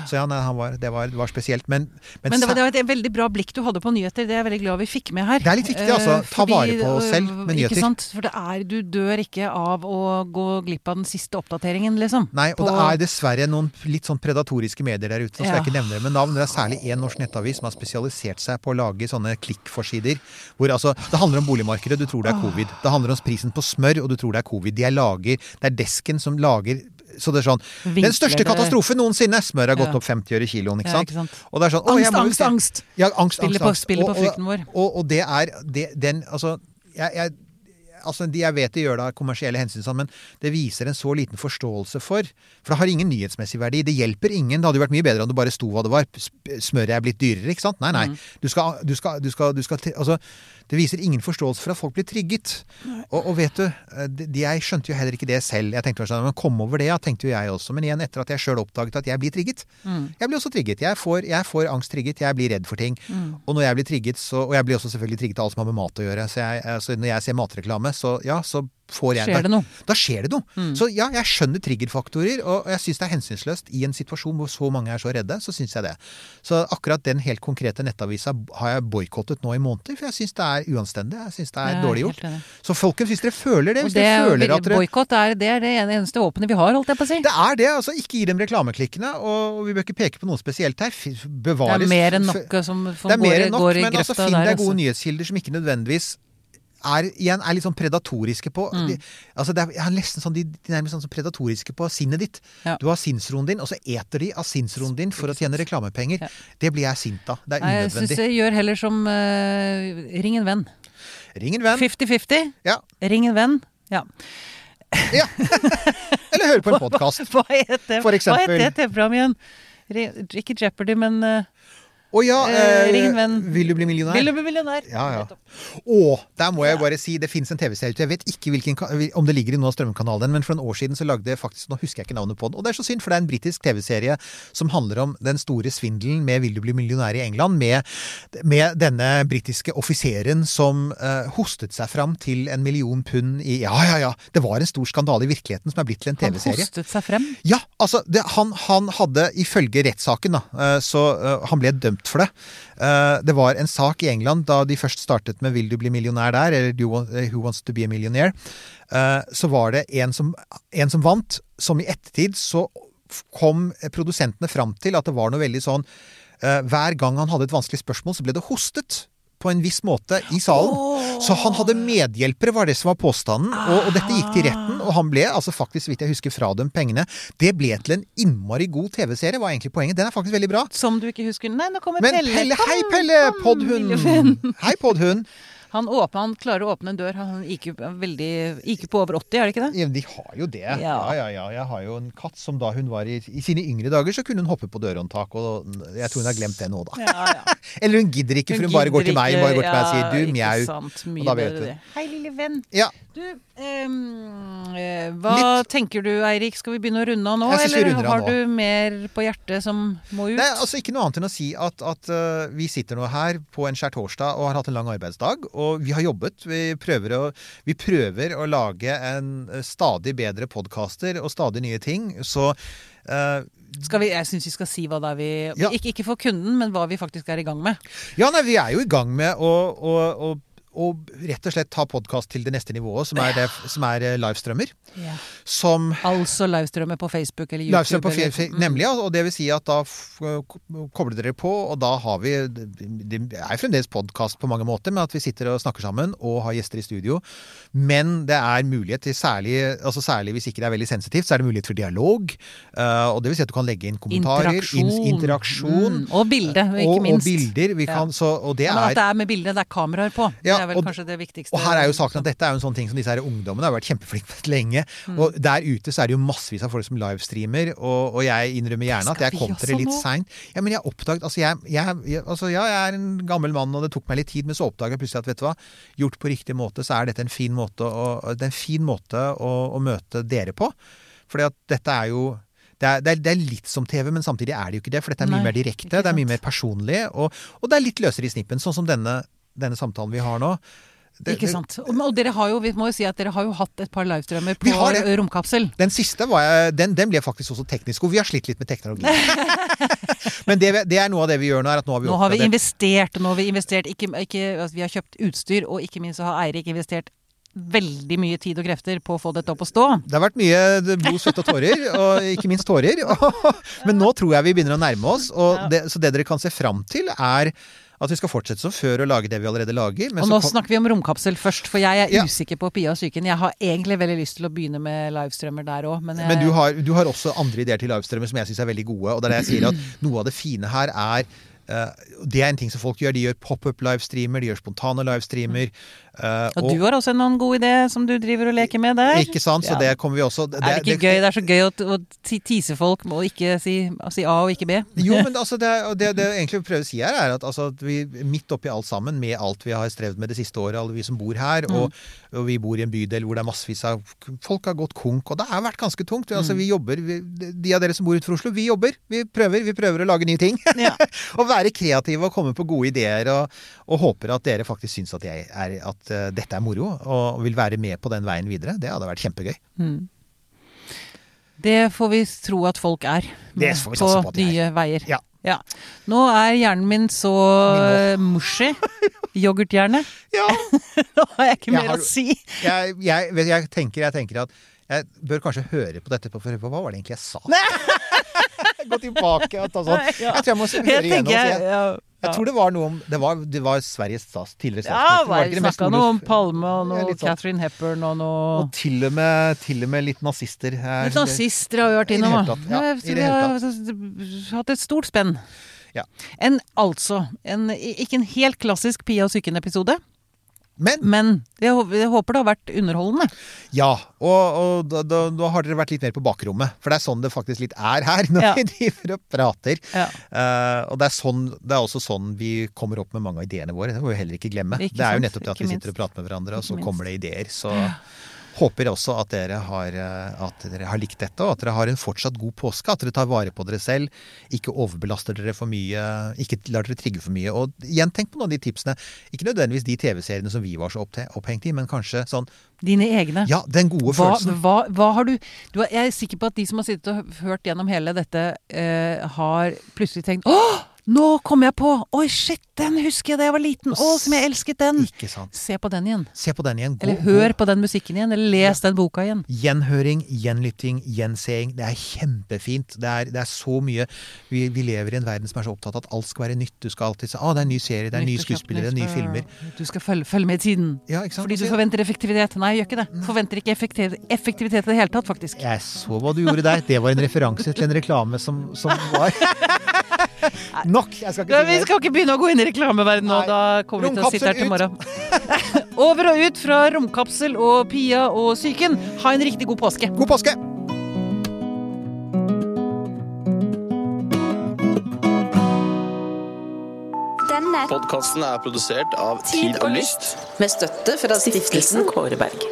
Så ja, nei, han var, det, var, det var spesielt. Men, men, Men det var, det var et veldig bra blikk du hadde på nyheter. Det er jeg veldig glad vi fikk med her. Det er litt viktig, altså. Ta Ta vare på oss øh, selv med nyheter. Ikke sant? For det er, du dør ikke av å gå glipp av den siste oppdateringen, liksom. Nei, og på- det er dessverre noen litt sånn predatoriske medier der ute. så skal jeg ikke nevne det med navn. Det er særlig én norsk nettavis som har spesialisert seg på å lage sånne klikkforsider. Hvor altså, Det handler om boligmarkedet, du tror det er covid. Det handler om prisen på smør, og du tror det er covid. De er lager, Det er desken som lager så det er sånn, Den største katastrofen noensinne! Smør har gått Ja. opp 50 øre kiloen, ikke Ja, sant? ikke sant? Og det er sånn, Angst, angst, angst! Ja, angst, Spiller angst, på, angst. spiller på Og- og- frykten vår. og, og det er det, den Altså, jeg, jeg, altså de, jeg vet de gjør det av kommersielle hensyn, sånn, men det viser en så liten forståelse for For det har ingen nyhetsmessig verdi. Det hjelper ingen. Det hadde jo vært mye bedre om det bare sto hva det var. Smøret er blitt dyrere, ikke sant? Nei, nei. Mm. Du skal, du skal, du skal, du skal Altså, det viser ingen forståelse for at folk blir trigget. Og, og vet du, eh, de, de- jeg skjønte jo heller ikke det selv. Jeg tenkte sånn, men Kom over det, ja, tenkte jo jeg også. Men igjen, etter at jeg sjøl oppdaget at jeg blir trigget. Mm. Jeg blir også trigget. Jeg får, jeg får angst trigget. Jeg blir redd for ting. Mm. Og når jeg blir trigget, så, og jeg blir også selvfølgelig trigget av alt som har med mat å gjøre. Så jeg, så når jeg ser matreklame, så ja, så får jeg Skjer det noe? Da skjer det noe. Mm. Så ja, jeg skjønner triggerfaktorer, og jeg syns det er hensynsløst. I en situasjon hvor så mange er så redde, så syns jeg det. Så akkurat den helt konkrete nettavisa har jeg boikottet nå i måneder, for jeg syns det er uanstendig. Jeg syns det er dårlig gjort. Så folkens, hvis dere føler det, hvis det dere føler at dere Boikott er, det er det eneste våpenet vi har, holdt jeg på å si. det er det. altså Ikke gi dem reklameklikkene. Og vi bør ikke peke på noe spesielt her. Bevares Det er mer enn nok som, som Det er mer går, enn nok, går i men altså, finn deg gode altså. nyhetskilder som ikke nødvendigvis er, igjen er litt sånn predatoriske på Mm. de, altså det er, er, nesten sånn, De, de nærmest sånn predatoriske på sinnet ditt. Ja. Du har sinnsroen din, og så eter de av sinnsroen din for å tjene reklamepenger. Ja. Det blir jeg sint av. Det er Nei, jeg syns jeg gjør heller som uh, Ring en venn. Ring en venn. 50-50. Ja. Ring en venn. Ja. ja. Eller hør på en podkast. Hva hva, Hva het det TV-programmet igjen? Ikke Jeopardy, men eh, Å ja, Eh, eh, ring en venn. vil du bli millionær? Vil du bli millionær? Ja, ja. Å, der må jeg bare si, det fins en TV-serie. Jeg vet ikke hvilken, om det ligger i noen av strømmekanalene, men for en år siden så lagde jeg faktisk Nå husker jeg ikke navnet på den. Og det er så synd, for det er en britisk TV-serie som handler om den store svindelen med Vil du bli millionær i England, med, med denne britiske offiseren som eh, hostet seg fram til en million pund i Ja, ja, ja. Det var en stor skandale i virkeligheten som er blitt til en TV-serie. Han hostet seg frem. Ja, altså det, han, han hadde ifølge rettssaken, da, eh, så uh, han ble dømt for det. Eh, Det var en sak i England da de først startet med 'Vil du bli millionær der?' eller eh, 'Who wants to be a millionaire?' Eh, Så var det en som, en som vant, som i ettertid så kom produsentene fram til at det var noe veldig sånn Hver gang han hadde et vanskelig spørsmål, så ble det hostet på en viss måte i salen. Så han hadde medhjelpere, var det som var påstanden. Og, og dette gikk til retten, og han ble altså faktisk, vidt jeg husker, fradømt pengene. Det ble til en innmari god TV-serie, var egentlig poenget. Den er faktisk veldig bra. Som du ikke husker. Nei, nå kommer Men Pelle. Pelle, hei Pelle, podhund! Hei, podhund! Han, åpner, han klarer å åpne en dør. Han gikk, veldig, gikk på over 80, er det ikke det? Ja, men de har jo det. Ja. Ja. ja, ja, Jeg har jo en katt som da hun var i, i sine yngre dager, så kunne hun hoppe på dørhåndtak, og jeg tror hun har glemt det nå, da. Ja, ja. Eller hun gidder ikke, for hun, bare går til meg, bare går til meg og sier du, mjau. sant. Og da vet du. det. Hei, lille venn. Ja, Du, eh, hva tenker du Eirik? Skal vi begynne å runde av nå? Eller har du mer på hjertet som må ut? Nei, altså Ikke noe annet enn å si at, at uh, vi sitter nå her på en skjærtorsdag og har hatt en lang arbeidsdag. Og vi har jobbet. Vi prøver å, vi prøver å lage en uh, stadig bedre podkaster og stadig nye ting. Så uh, Skal vi, jeg syns vi skal si hva det er vi Ja. ikke, ikke for kunden, men hva vi faktisk er i gang med. Ja, nei, vi er jo i gang med å, å, å, å rett og slett ta podkast til det neste nivået, som er, det, som er livestrømmer. livestrømmer. Som Altså livestrømmer på Facebook eller YouTube. Livestrømmer på eller- Mm. Nemlig, ja. Og det vil si at da kobler dere på, og da har vi Det er fremdeles podkast på mange måter, med at vi sitter og snakker sammen og har gjester i studio. Men det er mulighet til særlig altså særlig hvis ikke det er veldig sensitivt, så er det mulighet for dialog. eh, og det vil si at du kan legge inn kommentarer. Interaksjon. interaksjon Mm. Og bilde, ikke og, og bilder. Vi Ja. kan, så, og det er, at det er med bilde, det er kameraer på. Ja, er vel og- kanskje det viktigste. Og her er jo saken at dette er jo en sånn ting som disse her ungdommene har vært kjempeflinke med lenge. Mm. Og der ute så er det jo massevis av folk som livestreamer, og, og jeg innrømmer gjerne at jeg kom til det litt seint. Ja, men jeg oppdaget altså jeg, jeg, jeg, altså ja, jeg er en gammel mann, og det tok meg litt tid, men så oppdaget jeg plutselig at vet du hva, gjort på riktig måte, så er dette en fin måte å, en fin måte å, å møte dere på. Fordi at dette er jo det er, det, er, det er litt som TV, men samtidig er det jo ikke det. For dette er mye Nei, mer direkte, det er mye mer personlig, og, og det er litt løsere i snippen. Sånn som denne, denne samtalen vi har nå. Det- Ikke sant. Og, og dere har jo, vi må jo si at dere har jo hatt et par livestreamer på. Romkapsel. Den siste var jeg, den, den ble faktisk også teknisk, og vi har slitt litt med teknologi. Men det, det er noe av det vi gjør nå, er at nå har vi Nå har vi investert, nå har vi investert ikke, ikke, altså, Vi har kjøpt utstyr, og ikke minst har Eirik investert veldig mye tid og krefter på å få dette opp å stå. Det har vært mye blod, svette og tårer, og ikke minst tårer. Men nå tror jeg vi begynner å nærme oss, og det, så det dere kan se fram til, er at vi skal fortsette som før og lage det vi allerede lager. Men Og så nå snakker vi om romkapsel først, for jeg er Ja. usikker på Pia og psyken. Jeg har egentlig veldig lyst til å begynne med livestrømmer der òg, men, jeg, Men du har, du har også andre ideer til livestrømmer som jeg syns er veldig gode. Og det er det jeg sier at noe av det fine her er uh, Det er en ting som folk gjør. De gjør pop-up livestreamer, de gjør spontane livestreamer. Eh, og du har også noen gode idé som du driver og leker med der. Ikke sant? Så Ja. det kommer vi også det, er det ikke gøy? Det er så gøy å, å tise folk med å ikke si, si A og ikke B. Jo, men altså det, og det, det jeg egentlig prøver å si her, er at, altså, vi midt oppi alt sammen, med alt vi har strevd med det siste året, alle vi som bor her, Mm. og, og vi bor i en bydel hvor det er massevis av Folk har gått konk, og det har vært ganske tungt. Altså, Mm. vi jobber, vi, De av dere som bor utenfor Oslo, vi jobber. Vi prøver, vi prøver å lage nye ting. Ja. og være kreative og komme på gode ideer, og, og håper at dere faktisk syns at, jeg er, at eh, dette er moro, og vil være med på den veien videre. Det hadde vært kjempegøy. Mm. Det får vi tro at folk er. Det får vi satse på at er. nye veier. Ja. Nå er hjernen min så mushy. Yoghurthjerne. Ja, Nå har jeg ikke Jeg mer har- å si. jeg, jeg, jeg, tenker, jeg tenker at jeg bør kanskje høre på dette på for hva var det egentlig jeg sa? Gå tilbake og ta sånn. Jeg tror jeg må høre Jeg igjennom. Jeg, tror det var noe om Det var, det var Sveriges stats, tidligere statsminister. Ja, vi snakka noe om Palme og noe sånn. Catherine Hepburn og noe Og til og med, til og med litt nazister. her. Litt nazister har vi vært innom, da. ja, vi har hatt et stort spenn. Ja. En, altså, en, ikke en helt klassisk Pia og psyken-episode, Men men jeg, jeg håper det har vært underholdende. ja, og, og da, da, da har dere vært litt mer på bakrommet. For det er sånn det faktisk litt er her, når Ja. vi driver og prater. Ja. Uh, og det er, sånn, det er også sånn vi kommer opp med mange av ideene våre. Det må vi heller ikke glemme. Ikke det er jo nettopp det at vi sitter og prater med hverandre, og så kommer det ideer. Så håper også at dere, har, eh, at dere har likt dette, og at dere har en fortsatt god påske. At dere tar vare på dere selv. Ikke overbelaster dere for mye. Ikke lar dere trigge for mye. Og igjen, tenk på noen av de tipsene. Ikke nødvendigvis de TV-seriene som vi var så opphengt i, men kanskje sånn Dine egne. Ja, den gode Hva, følelsen. hva, hva har du, du Jeg er sikker på at de som har sittet og hørt gjennom hele dette, eh, har plutselig tenkt Åh! Nå kom jeg på! Oi, shit, den husker jeg da jeg var liten! Å, som jeg elsket den! Ikke sant. Se på den igjen. Se på den igjen. Gå- Eller hør på den musikken igjen. Eller les den boka igjen. Gjenhøring, gjenlytting, gjenseing. Det er kjempefint. Det er, det er så mye vi, vi lever i en verden som er så opptatt av at alt skal være nytt. Du skal alltid si 'Å, det er en ny serie, det er nye skuespillere, nye filmer'. Du skal følge, følge med i tiden. Ja, ikke sant? Fordi du forventer effektivitet. Nei, jeg gjør ikke det. Forventer ikke effektiv, effektivitet i det hele tatt, faktisk. Jeg så hva du gjorde der. Det var en referanse til en reklame som, som var Nok! Jeg skal ikke vi si Vi skal ikke begynne å gå inn i reklameverdenen nå. Nei. Da kommer vi til å sitte her til morgen. Over og ut fra Romkapsel og Pia og psyken. Ha en riktig god påske. God påske! Denne Podkasten er produsert av Tid og Lyst. Med støtte fra stiftelsen Kåre Berg.